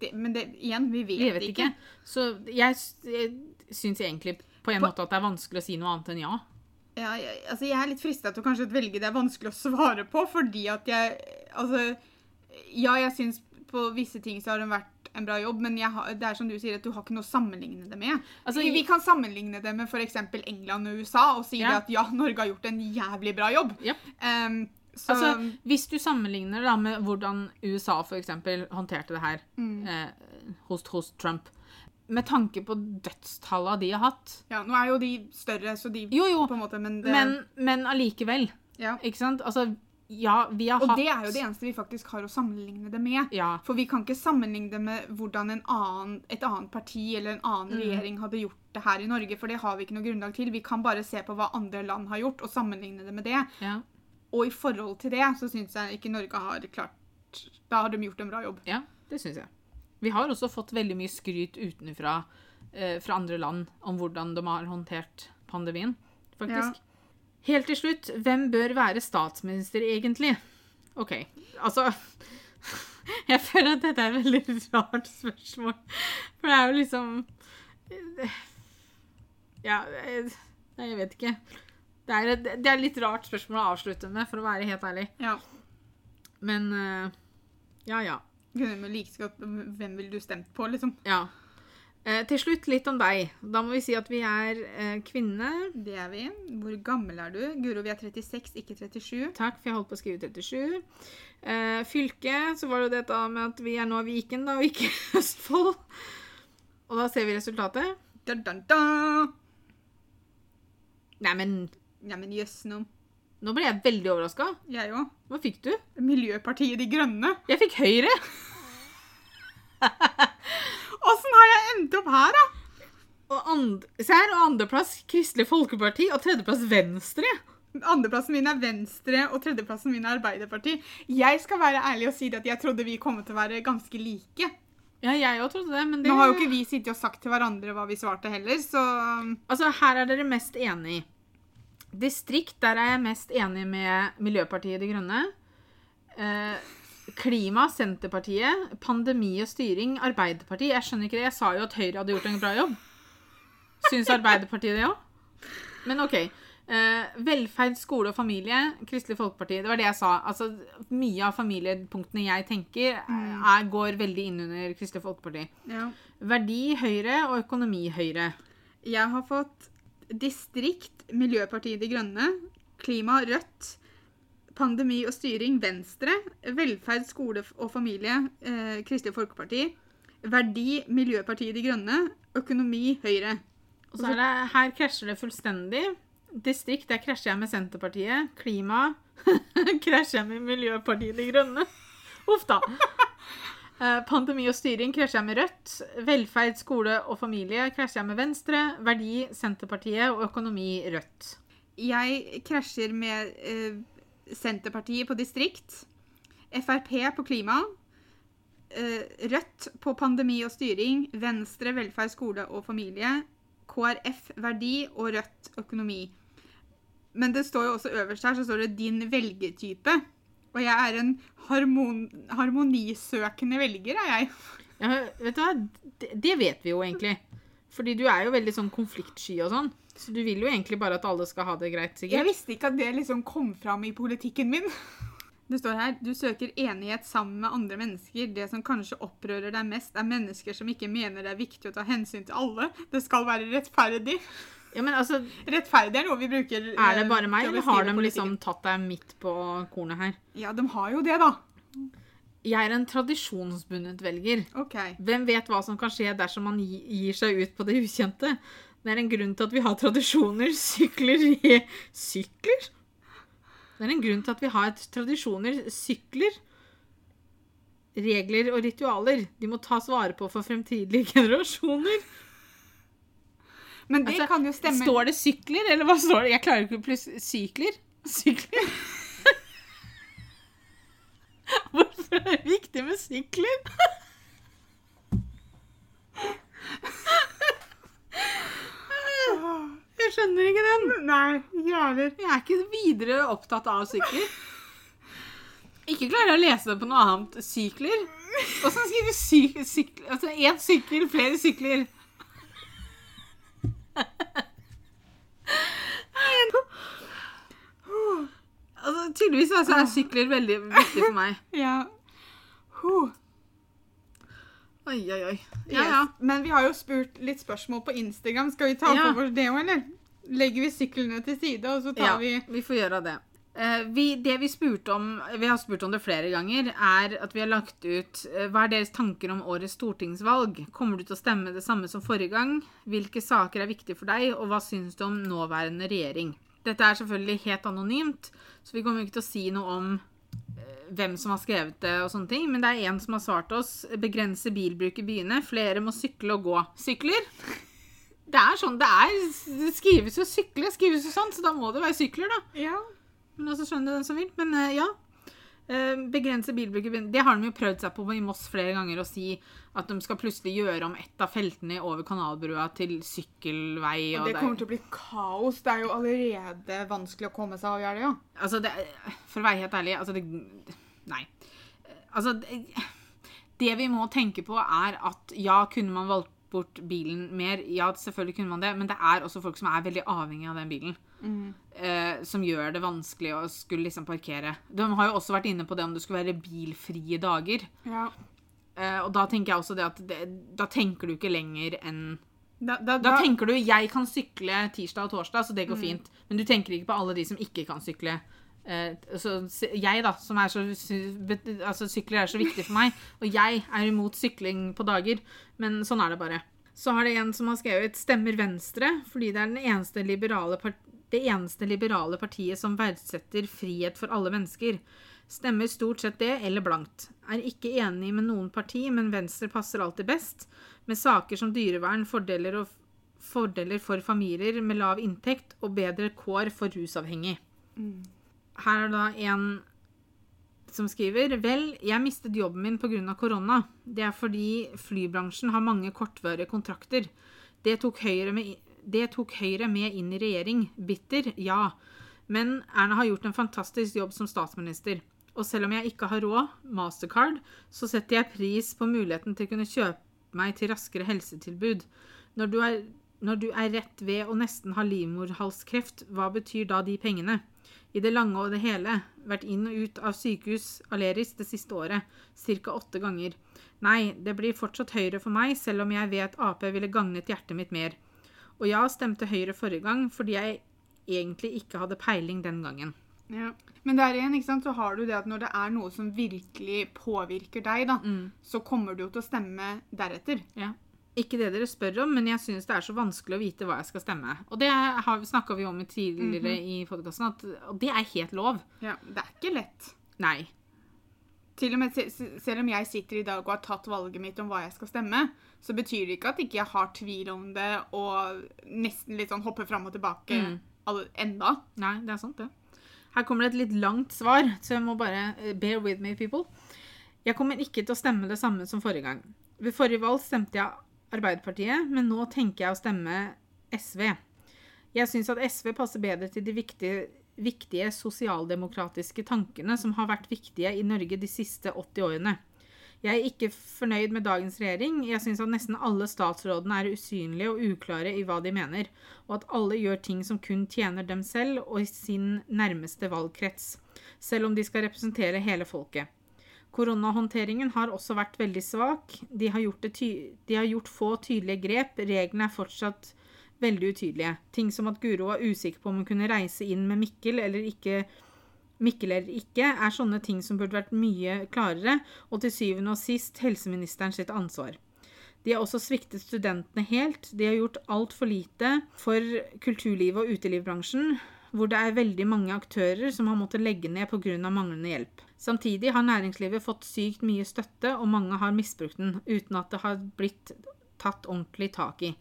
det, Men det, igjen, vi vet, vi vet ikke. ikke. Så jeg, jeg syns egentlig på en På- måte at det er vanskelig å si noe annet enn ja. Ja, jeg, altså jeg er litt frista til å kanskje velge det er vanskelig å svare på, fordi at jeg Altså, ja, jeg syns på visse ting så har det vært en bra jobb, men jeg har, det er som du sier, at du har ikke noe å sammenligne det med. Altså, vi, vi kan sammenligne det med f.eks. England og USA og si Ja. at ja, Norge har gjort en jævlig bra jobb. Ja. Um, så Altså, hvis du sammenligner da med hvordan USA eksempel håndterte det her, Mm. eh, hos, hos, Trump, med tanke på dødstallene de har hatt Ja, nå er jo de større, så de Jo, jo, på en måte, men det, men, men allikevel. ja. Ikke sant? Altså, ja, vi har Og hatt det er jo det eneste vi faktisk har å sammenligne det med. Ja. For vi kan ikke sammenligne det med hvordan en annen, et annet parti eller en annen Mm. regjering hadde gjort det her i Norge, for det har vi ikke noe grunnlag til. Vi kan bare se på hva andre land har gjort, og sammenligne det med det. Ja. Og i forhold til det så syns jeg ikke Norge har klart Da har de gjort en bra jobb. ja, det syns jeg. Vi har også fått veldig mye skryt utenfra eh, fra andre land om hvordan de har håndtert pandemien, faktisk. Helt til slutt, hvem bør være statsminister egentlig? OK. Altså Jeg føler at dette er et veldig rart spørsmål. For det er jo liksom Ja eh, Nei, jeg vet ikke. Det er, et, det er litt rart spørsmål å avslutte med, for å være helt ærlig. Ja. Men eh, ja, ja. Like godt Hvem ville du stemt på, liksom? Ja. Eh, til slutt litt om deg. Da må vi si at vi er eh, kvinne. Det er vi. Hvor gammel er du? Guro, vi er 36, ikke 37. Takk, for jeg holdt på å skrive 37. Eh, fylke, så var det jo dette med at vi er nå Viken, da, og ikke Østfold. Og da ser vi resultatet. Da, da, da. Neimen, Neimen jøss nå. Nå ble jeg veldig overraska. Jeg òg. Hva fikk du? Miljøpartiet De Grønne. Jeg fikk Høyre. Åssen har jeg endt opp her, da? Og and Se her, og andreplass Kristelig Folkeparti, og tredjeplass Venstre. Andreplassen min er Venstre, og tredjeplassen min er Arbeiderpartiet. Jeg skal være ærlig og si at jeg trodde vi kom til å være ganske like. Ja, jeg òg trodde det, men det Nå har jo ikke vi sittet og sagt til hverandre hva vi svarte heller, så Altså, her er dere mest enig. Distrikt, der er jeg mest enig med Miljøpartiet De Grønne. Eh, klima, Senterpartiet. Pandemi og styring, Arbeiderpartiet. Jeg skjønner ikke det. Jeg sa jo at Høyre hadde gjort en bra jobb. Syns Arbeiderpartiet det òg? Men OK. Eh, velferd, skole og familie, Kristelig Folkeparti. Det var det jeg sa. Altså, mye av familiepunktene jeg tenker, eh, er, går veldig inn under Kristelig Folkeparti. ja. Verdi Høyre og økonomi Høyre. Jeg har fått distrikt, Miljøpartiet De Grønne, klima, Rødt, pandemi og styring, Venstre, velferd, skole og familie, eh, Kristelig Folkeparti, verdi, Miljøpartiet De Grønne, økonomi, Høyre. Og så er det, her krasjer det fullstendig. Distrikt, der krasjer jeg med Senterpartiet. Klima krasjer jeg med Miljøpartiet De Grønne. Uff da. Eh, Pandemi og styring krasjer jeg med Rødt. Velferd, skole og familie krasjer jeg med Venstre. Verdi, Senterpartiet og økonomi Rødt. Jeg krasjer med eh, Senterpartiet på distrikt, Frp på klima, eh, Rødt på pandemi og styring, Venstre velferd, skole og familie, KrF verdi og Rødt økonomi. Men det står jo også øverst her, så står det din velgertype. Og jeg er en harmon harmonisøkende velger, er jeg. Ja, vet du hva? Det, det vet vi jo egentlig. Fordi du er jo veldig sånn konfliktsky og sånn. Så du vil jo egentlig bare at alle skal ha det greit, sikkert. Jeg visste ikke at det liksom kom fram i politikken min. Det står her du søker enighet sammen med andre mennesker. Det som kanskje opprører deg mest, er mennesker som ikke mener det er viktig å ta hensyn til alle. Det skal være rettferdig. Ja, men altså, Rettferdig er noe vi bruker Er det eh, bare meg, eller har de liksom tatt deg midt på kornet her? Ja, de har jo det, da. Jeg er en tradisjonsbundet velger. Okay. Hvem vet hva som kan skje dersom man gir seg ut på det ukjente? Det er en grunn til at vi har tradisjoner, sykler i Sykler? Det er en grunn til at vi har tradisjoner, sykler, regler og ritualer. De må tas vare på for fremtidige generasjoner. Men det Altså, kan jo stemme. Står det sykler, eller hva står det? Jeg klarer ikke pluss sykler. Sykler? Hvorfor er det viktig med sykler? Jeg skjønner ikke den. Nei, jævler. Jeg er ikke videre opptatt av sykler. Ikke klarer jeg å lese det på noe annet. Sykler? Åssen skriver du syk sykler? Altså én sykkel, flere sykler. Altså, tydeligvis altså, er sykler veldig viktig for meg. Ja. Huh. Oi, oi, oi. Ja, Yes. ja. Men vi har jo spurt litt spørsmål på Instagram. Skal vi ta Ja. på oss det òg, eller? Legger vi syklene til side, og så tar Ja, vi vi får gjøre det. Eh, vi, det vi spurte om, vi har spurt om det flere ganger, er at vi har lagt ut eh, Hva er deres tanker om årets stortingsvalg? Kommer du til å stemme det samme som forrige gang? Hvilke saker er viktige for deg, og hva syns du om nåværende regjering? Dette er selvfølgelig helt anonymt, så vi kommer ikke til å si noe om eh, hvem som har skrevet det og sånne ting, men det er en som har svart oss. Begrense bilbruk i byene. Flere må sykle og gå. Sykler? Det er sånn det er. Det skrives jo sykle, skrives jo sånn, så da må det være sykler, da. Ja. Men altså skjønner den som vil. Men uh, ja. Uh, begrense bilbruk. Det har de jo prøvd seg på i Moss flere ganger, å si at de skal plutselig gjøre om et av feltene over kanalbrua til sykkelvei. Og det kommer til å bli kaos. Det er jo allerede vanskelig å komme seg av gjerdet, ja. Altså, det, for å være helt ærlig, altså det, Nei. Altså det, det vi må tenke på, er at ja, kunne man valgt bort bilen mer? Ja, selvfølgelig kunne man det, men det er også folk som er veldig avhengig av den bilen. Eh, som gjør det vanskelig å skulle liksom parkere. De har jo også vært inne på det om det skulle være bilfrie dager. Ja. Eh, og da tenker jeg også det at det, da tenker du ikke lenger enn Da, da, Da da, tenker du jeg kan sykle tirsdag og torsdag, så det går fint. Men du tenker ikke på alle de som ikke kan sykle. Eh, så jeg, da, som er så Altså, sykler er så viktig for meg, og jeg er imot sykling på dager. Men sånn er det bare. Så har det en som har skrevet 'Stemmer Venstre' fordi det er den eneste liberale det eneste liberale partiet som verdsetter frihet for alle mennesker. Stemmer stort sett det, eller blankt. Er ikke enig med noen parti, men Venstre passer alltid best. Med saker som dyrevern, fordeler, og, fordeler for familier med lav inntekt og bedre kår for rusavhengig. Her er da en som skriver Vel, jeg mistet jobben min pga. korona. Det er fordi flybransjen har mange kortvarige kontrakter. Det tok, med, det tok Høyre med inn i regjering. Bitter, ja. Men Erna har gjort en fantastisk jobb som statsminister. Og selv om jeg ikke har råd, mastercard, så setter jeg pris på muligheten til å kunne kjøpe meg til raskere helsetilbud. Når du er, når du er rett ved å nesten ha livmorhalskreft, hva betyr da de pengene? I det lange og det hele, vært inn og ut av sykehus Aleris det siste året, ca. åtte ganger. Nei, det blir fortsatt Høyre for meg, selv om jeg vet Ap ville gagnet hjertet mitt mer. Og ja, stemte Høyre forrige gang, fordi jeg egentlig ikke hadde peiling den gangen. ja. Men der igjen ikke sant, så har du det at når det er noe som virkelig påvirker deg, da, så kommer du jo til å stemme deretter. Ja. Ikke det dere spør om, men jeg syns det er så vanskelig å vite hva jeg skal stemme. Og det snakka vi om i tidligere i podkasten, at det er helt lov. Ja, Det er ikke lett. Nei. Til og med se- se- Selv om jeg sitter i dag og har tatt valget mitt om hva jeg skal stemme, så betyr det ikke at ikke jeg har tvil om det og nesten litt sånn hopper fram og tilbake mm. enda. Nei, det er sant, det. Her kommer det et litt langt svar, så jeg må bare eh, bear with me, people. Jeg kommer ikke til å stemme det samme som forrige gang. Ved forrige valg stemte jeg Arbeiderpartiet, men nå tenker jeg å stemme SV. Jeg syns at SV passer bedre til de viktige, viktige sosialdemokratiske tankene som har vært viktige i Norge de siste 80 årene. Jeg er ikke fornøyd med dagens regjering. Jeg syns at nesten alle statsrådene er usynlige og uklare i hva de mener, og at alle gjør ting som kun tjener dem selv og i sin nærmeste valgkrets, selv om de skal representere hele folket. Koronahåndteringen har også vært veldig svak. De har de har gjort få tydelige grep. Reglene er fortsatt veldig utydelige. Ting som at Guro var usikker på om hun kunne reise inn med Mikkel eller ikke, Mikkel eller ikke, er sånne ting som burde vært mye klarere, og til syvende og sist helseministeren sitt ansvar. De har også sviktet studentene helt. De har gjort altfor lite for kulturlivet og utelivsbransjen, hvor det er veldig mange aktører som har måttet legge ned pga. manglende hjelp. Samtidig har næringslivet fått sykt mye støtte, og mange har misbrukt den, uten at det har blitt tatt ordentlig tak i.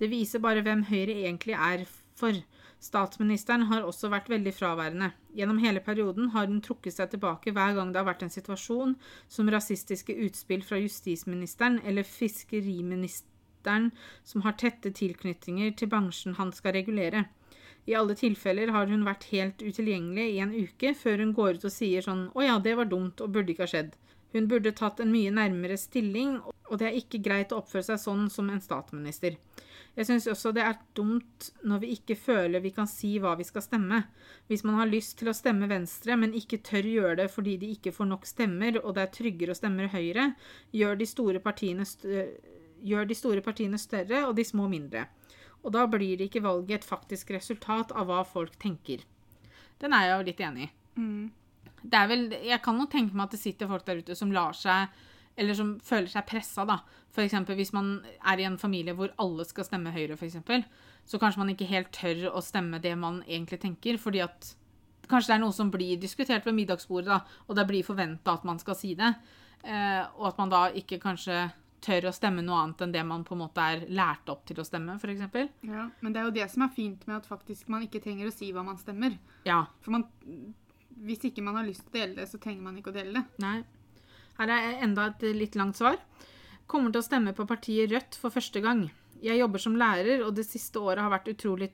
Det viser bare hvem Høyre egentlig er for. Statsministeren har også vært veldig fraværende. Gjennom hele perioden har hun trukket seg tilbake hver gang det har vært en situasjon som rasistiske utspill fra justisministeren eller fiskeriministeren som har tette tilknytninger til bransjen han skal regulere. I alle tilfeller har hun vært helt utilgjengelig i en uke, før hun går ut og sier sånn 'Å ja, det var dumt og burde ikke ha skjedd'. Hun burde tatt en mye nærmere stilling, og det er ikke greit å oppføre seg sånn som en statsminister. Jeg syns også det er dumt når vi ikke føler vi kan si hva vi skal stemme. Hvis man har lyst til å stemme Venstre, men ikke tør gjøre det fordi de ikke får nok stemmer, og det er tryggere å stemme Høyre, gjør de store partiene, gjør de store partiene større og de små mindre. Og da blir ikke valget et faktisk resultat av hva folk tenker. Den er jeg jo litt enig i. Det er vel, jeg kan jo tenke meg at det sitter folk der ute som lar seg eller som føler seg pressa, da. Eksempel hvis man er i en familie hvor alle skal stemme Høyre, f.eks., så kanskje man ikke helt tør å stemme det man egentlig tenker, fordi at kanskje det er noe som blir diskutert ved middagsbordet, da, og det blir forventa at man skal si det, eh, og at man da ikke kanskje tør å stemme noe annet enn det man på en måte er lært opp til å stemme, f.eks. Ja, men det er jo det som er fint med at faktisk man ikke trenger å si hva man stemmer. Ja. For man, hvis ikke man har lyst til å dele det, så trenger man ikke å dele det. Nei. Her er enda et litt langt svar. Kommer til å stemme på partiet Rødt for første gang. Jeg jobber som lærer, og det siste året har vært, utrolig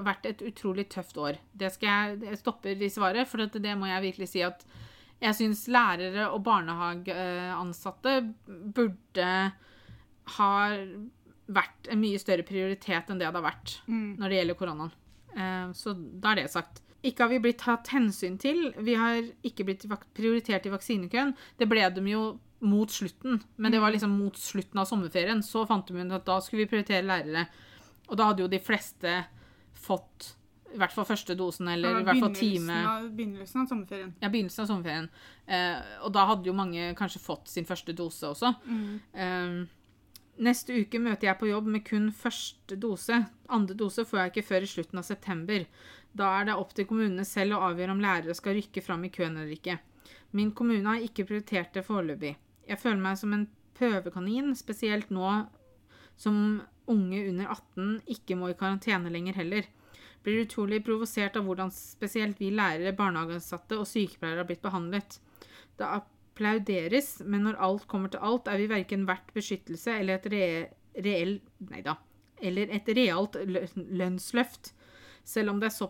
vært et utrolig tøft år. Det skal jeg, jeg stopper i svaret, for det, det må jeg virkelig si at Jeg syns lærere og barnehageansatte burde ha vært en mye større prioritet enn det det har vært Mm. når det gjelder koronaen. Eh, Så da er det sagt. Ikke har vi blitt tatt hensyn til. Vi har ikke blitt prioritert i vaksinekøen. Det ble de jo mot slutten, men det var liksom mot slutten av sommerferien. Så fant de ut at da skulle vi prioritere lærere. Og da hadde jo de fleste fått i hvert fall første dosen, eller i hvert fall time Begynnelsen av, begynnelsen av sommerferien. ja, begynnelsen av sommerferien. Eh, og da hadde jo mange kanskje fått sin første dose også. Eh, neste uke møter jeg på jobb med kun første dose. Andre dose får jeg ikke før i slutten av september. Da er det opp til kommunene selv å avgjøre om lærere skal rykke fram i køen eller ikke. Min kommune har ikke prioritert det foreløpig. Jeg føler meg som en prøvekanin, spesielt nå som unge under 18 ikke må i karantene lenger heller. Blir utrolig provosert av hvordan spesielt vi lærere, barnehageansatte og sykepleiere har blitt behandlet. Det applauderes, men når alt kommer til alt, er vi verken verdt beskyttelse eller et re reell Neida. Eller et realt lønnsløft. Selv om, det så,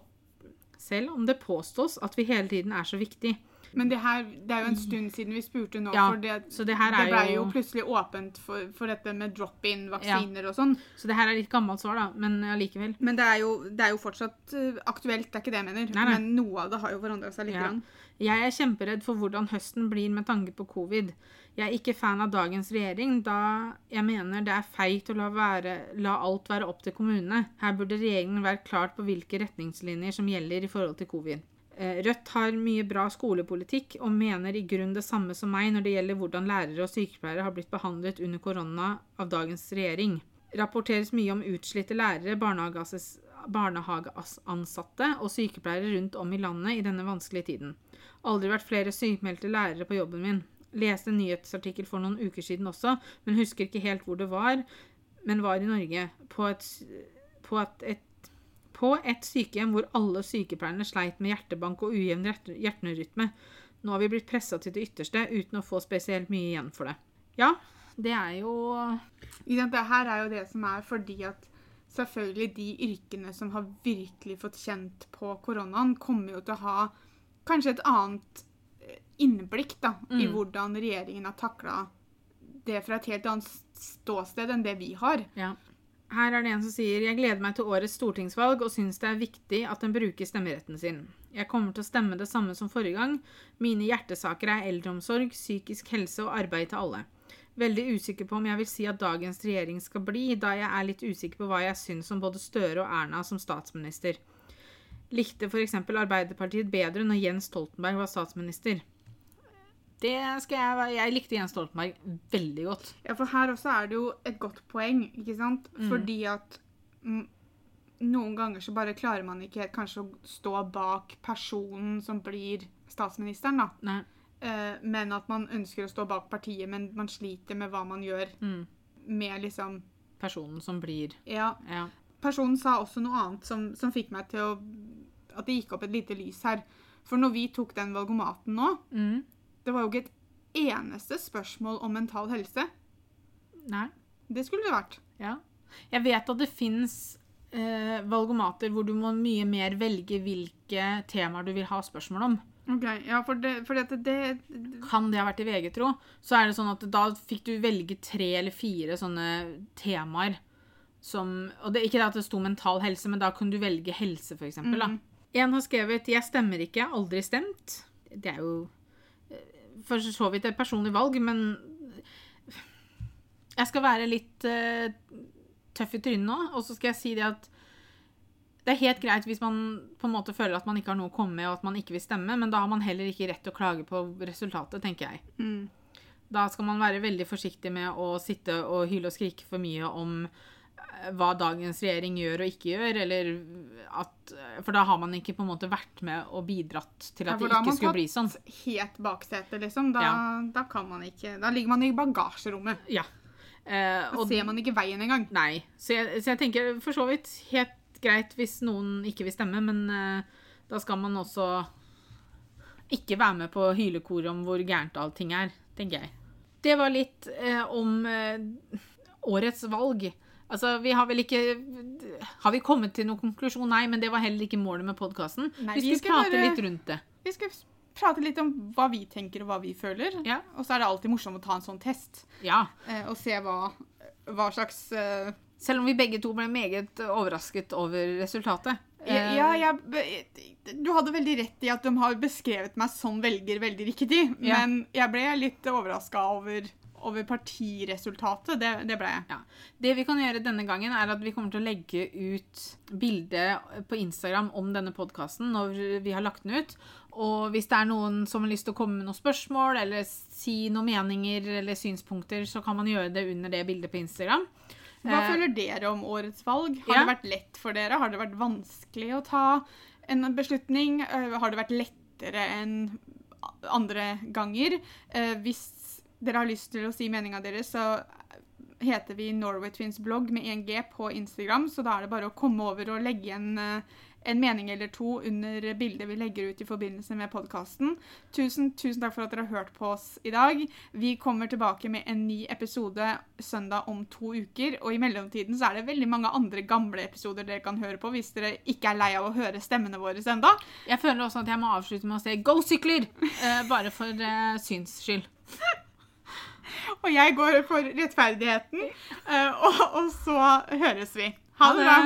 selv om det påstås at vi hele tiden er så viktig. Men det her, det er jo en stund siden vi spurte nå, Ja, for det, så det det ble jo- jo plutselig åpent for, for dette med drop-in-vaksiner og sånn. Så det her er litt gammelt svar, da, men allikevel. Men det er, jo, det er jo fortsatt eh, aktuelt, det er ikke det jeg mener. Nei, nei. Men noe av det har jo forandra seg litt. Ja. grann. Jeg er kjemperedd for hvordan høsten blir med tanke på covid. Jeg er ikke fan av dagens regjering, da jeg mener det er feigt å la, være, la alt være opp til kommunene. Her burde regjeringen være klart på hvilke retningslinjer som gjelder i forhold til covid. Eh, Rødt har mye bra skolepolitikk og mener i grunn det samme som meg når det gjelder hvordan lærere og sykepleiere har blitt behandlet under korona av dagens regjering. Rapporteres mye om utslitte lærere, barnehageansatte og sykepleiere rundt om i landet i denne vanskelige tiden. Aldri vært flere sykmeldte lærere på jobben min. Leste en nyhetsartikkel for noen uker siden også, men husker ikke helt hvor det var. Men var i Norge. På et, på at et, på et sykehjem hvor alle sykepleierne sleit med hjertebank og ujevn hjerte- hjerterytme. Nå har vi blitt pressa til det ytterste uten å få spesielt mye igjen for det. Ja, det er jo Det her er jo det som er fordi at selvfølgelig de yrkene som har virkelig fått kjent på koronaen, kommer jo til å ha kanskje et annet eh, innblikk da, i Mm. hvordan regjeringen har takla det fra et helt annet ståsted enn det vi har. Ja. Her er det en som sier Jeg gleder meg til årets stortingsvalg og syns det er viktig at en bruker stemmeretten sin. Jeg kommer til å stemme det samme som forrige gang. Mine hjertesaker er eldreomsorg, psykisk helse og arbeid til alle. Veldig usikker på om jeg vil si at dagens regjering skal bli, da jeg er litt usikker på hva jeg syns om både Støre og Erna som statsminister. Likte f.eks. Arbeiderpartiet bedre når Jens Stoltenberg var statsminister. Det skal jeg Jeg likte Jens Stoltenberg veldig godt. Ja, for her også er det jo et godt poeng, ikke sant? Fordi at mm, noen ganger så bare klarer man ikke kanskje å stå bak personen som blir statsministeren, da. Nei. Eh, men at man ønsker å stå bak partiet, men man sliter med hva man gjør Mm. med liksom Personen som blir Ja. Ja. Personen sa også noe annet som, som fikk meg til å At det gikk opp et lite lys her. For når vi tok den valgomaten nå, Mm. Det var jo ikke et eneste spørsmål om mental helse. Nei. Det skulle det vært. Ja. Jeg vet at det fins eh, valgomater hvor du må mye mer velge hvilke temaer du vil ha spørsmål om. Ok, ja, for det, for det, det Kan det ha vært i VG-tro, så er det sånn at da fikk du velge tre eller fire sånne temaer som Og det, ikke det at det sto mental helse, men da kunne du velge helse, eksempel. Da. En har skrevet 'Jeg stemmer ikke, aldri stemt'. Det er jo for så vidt et personlig valg, men jeg skal være litt uh, tøff i trynet nå, og så skal jeg si det at det er helt greit hvis man på en måte føler at man ikke har noe å komme med, og at man ikke vil stemme, men da har man heller ikke rett til å klage på resultatet, tenker jeg. mm. Da skal man være veldig forsiktig med å sitte og hyle og skrike for mye om hva dagens regjering gjør og ikke gjør, eller at For da har man ikke på en måte vært med og bidratt til at ja, det ikke skulle bli sånn. Da har man tatt helt baksete, liksom. Da, Ja. da kan man ikke Da ligger man i bagasjerommet. Ja. Eh, Da og, ser man ikke veien engang. nei. Så jeg, så jeg tenker for så vidt helt greit hvis noen ikke vil stemme, men eh, da skal man også ikke være med på hylekoret om hvor gærent allting er, tenker jeg. Det var litt eh, om eh, årets valg. Altså, vi har vel ikke Har vi kommet til noen konklusjon? Nei, men det var heller ikke målet med podkasten. Vi vi skal prate bare- litt rundt det. Vi skal prate litt om hva vi tenker og hva vi føler. Ja. Og så er det alltid morsomt å ta en sånn test ja. eh, og se hva, hva slags eh, Selv om vi begge to ble meget overrasket over resultatet. ja, Eh, ja, jeg, du hadde veldig rett i at de har beskrevet meg som velger veldig riktig, men jeg ble litt overraska over, over partiresultatet. Det, det ble jeg. Ja. Det vi kan gjøre denne gangen, er at vi kommer til å legge ut bilde på Instagram om denne podkasten når vi har lagt den ut. Og hvis det er noen som har lyst til å komme med noen spørsmål eller si noen meninger eller synspunkter, så kan man gjøre det under det bildet på Instagram. Hva Eh, føler dere om årets valg? Har ja. det vært lett for dere? Har det vært vanskelig å ta en beslutning? Eh, Har det vært lettere enn andre ganger? Eh, Hvis dere har lyst til å si meninga deres, så heter vi Norway Twins blogg med 1G på Instagram, så da er det bare å komme over og legge igjen eh, en mening eller to under bildet vi legger ut i forbindelse med podkasten. Tusen, tusen takk for at dere har hørt på oss i dag. Vi kommer tilbake med en ny episode søndag om to uker. Og i mellomtiden så er det veldig mange andre gamle episoder dere kan høre på hvis dere ikke er lei av å høre stemmene våre ennå. Jeg føler også at jeg må avslutte med å si 'go sykler'! eh, bare for eh, syns skyld. Og jeg går for rettferdigheten. eh, og, og så høres vi. Ha det bra.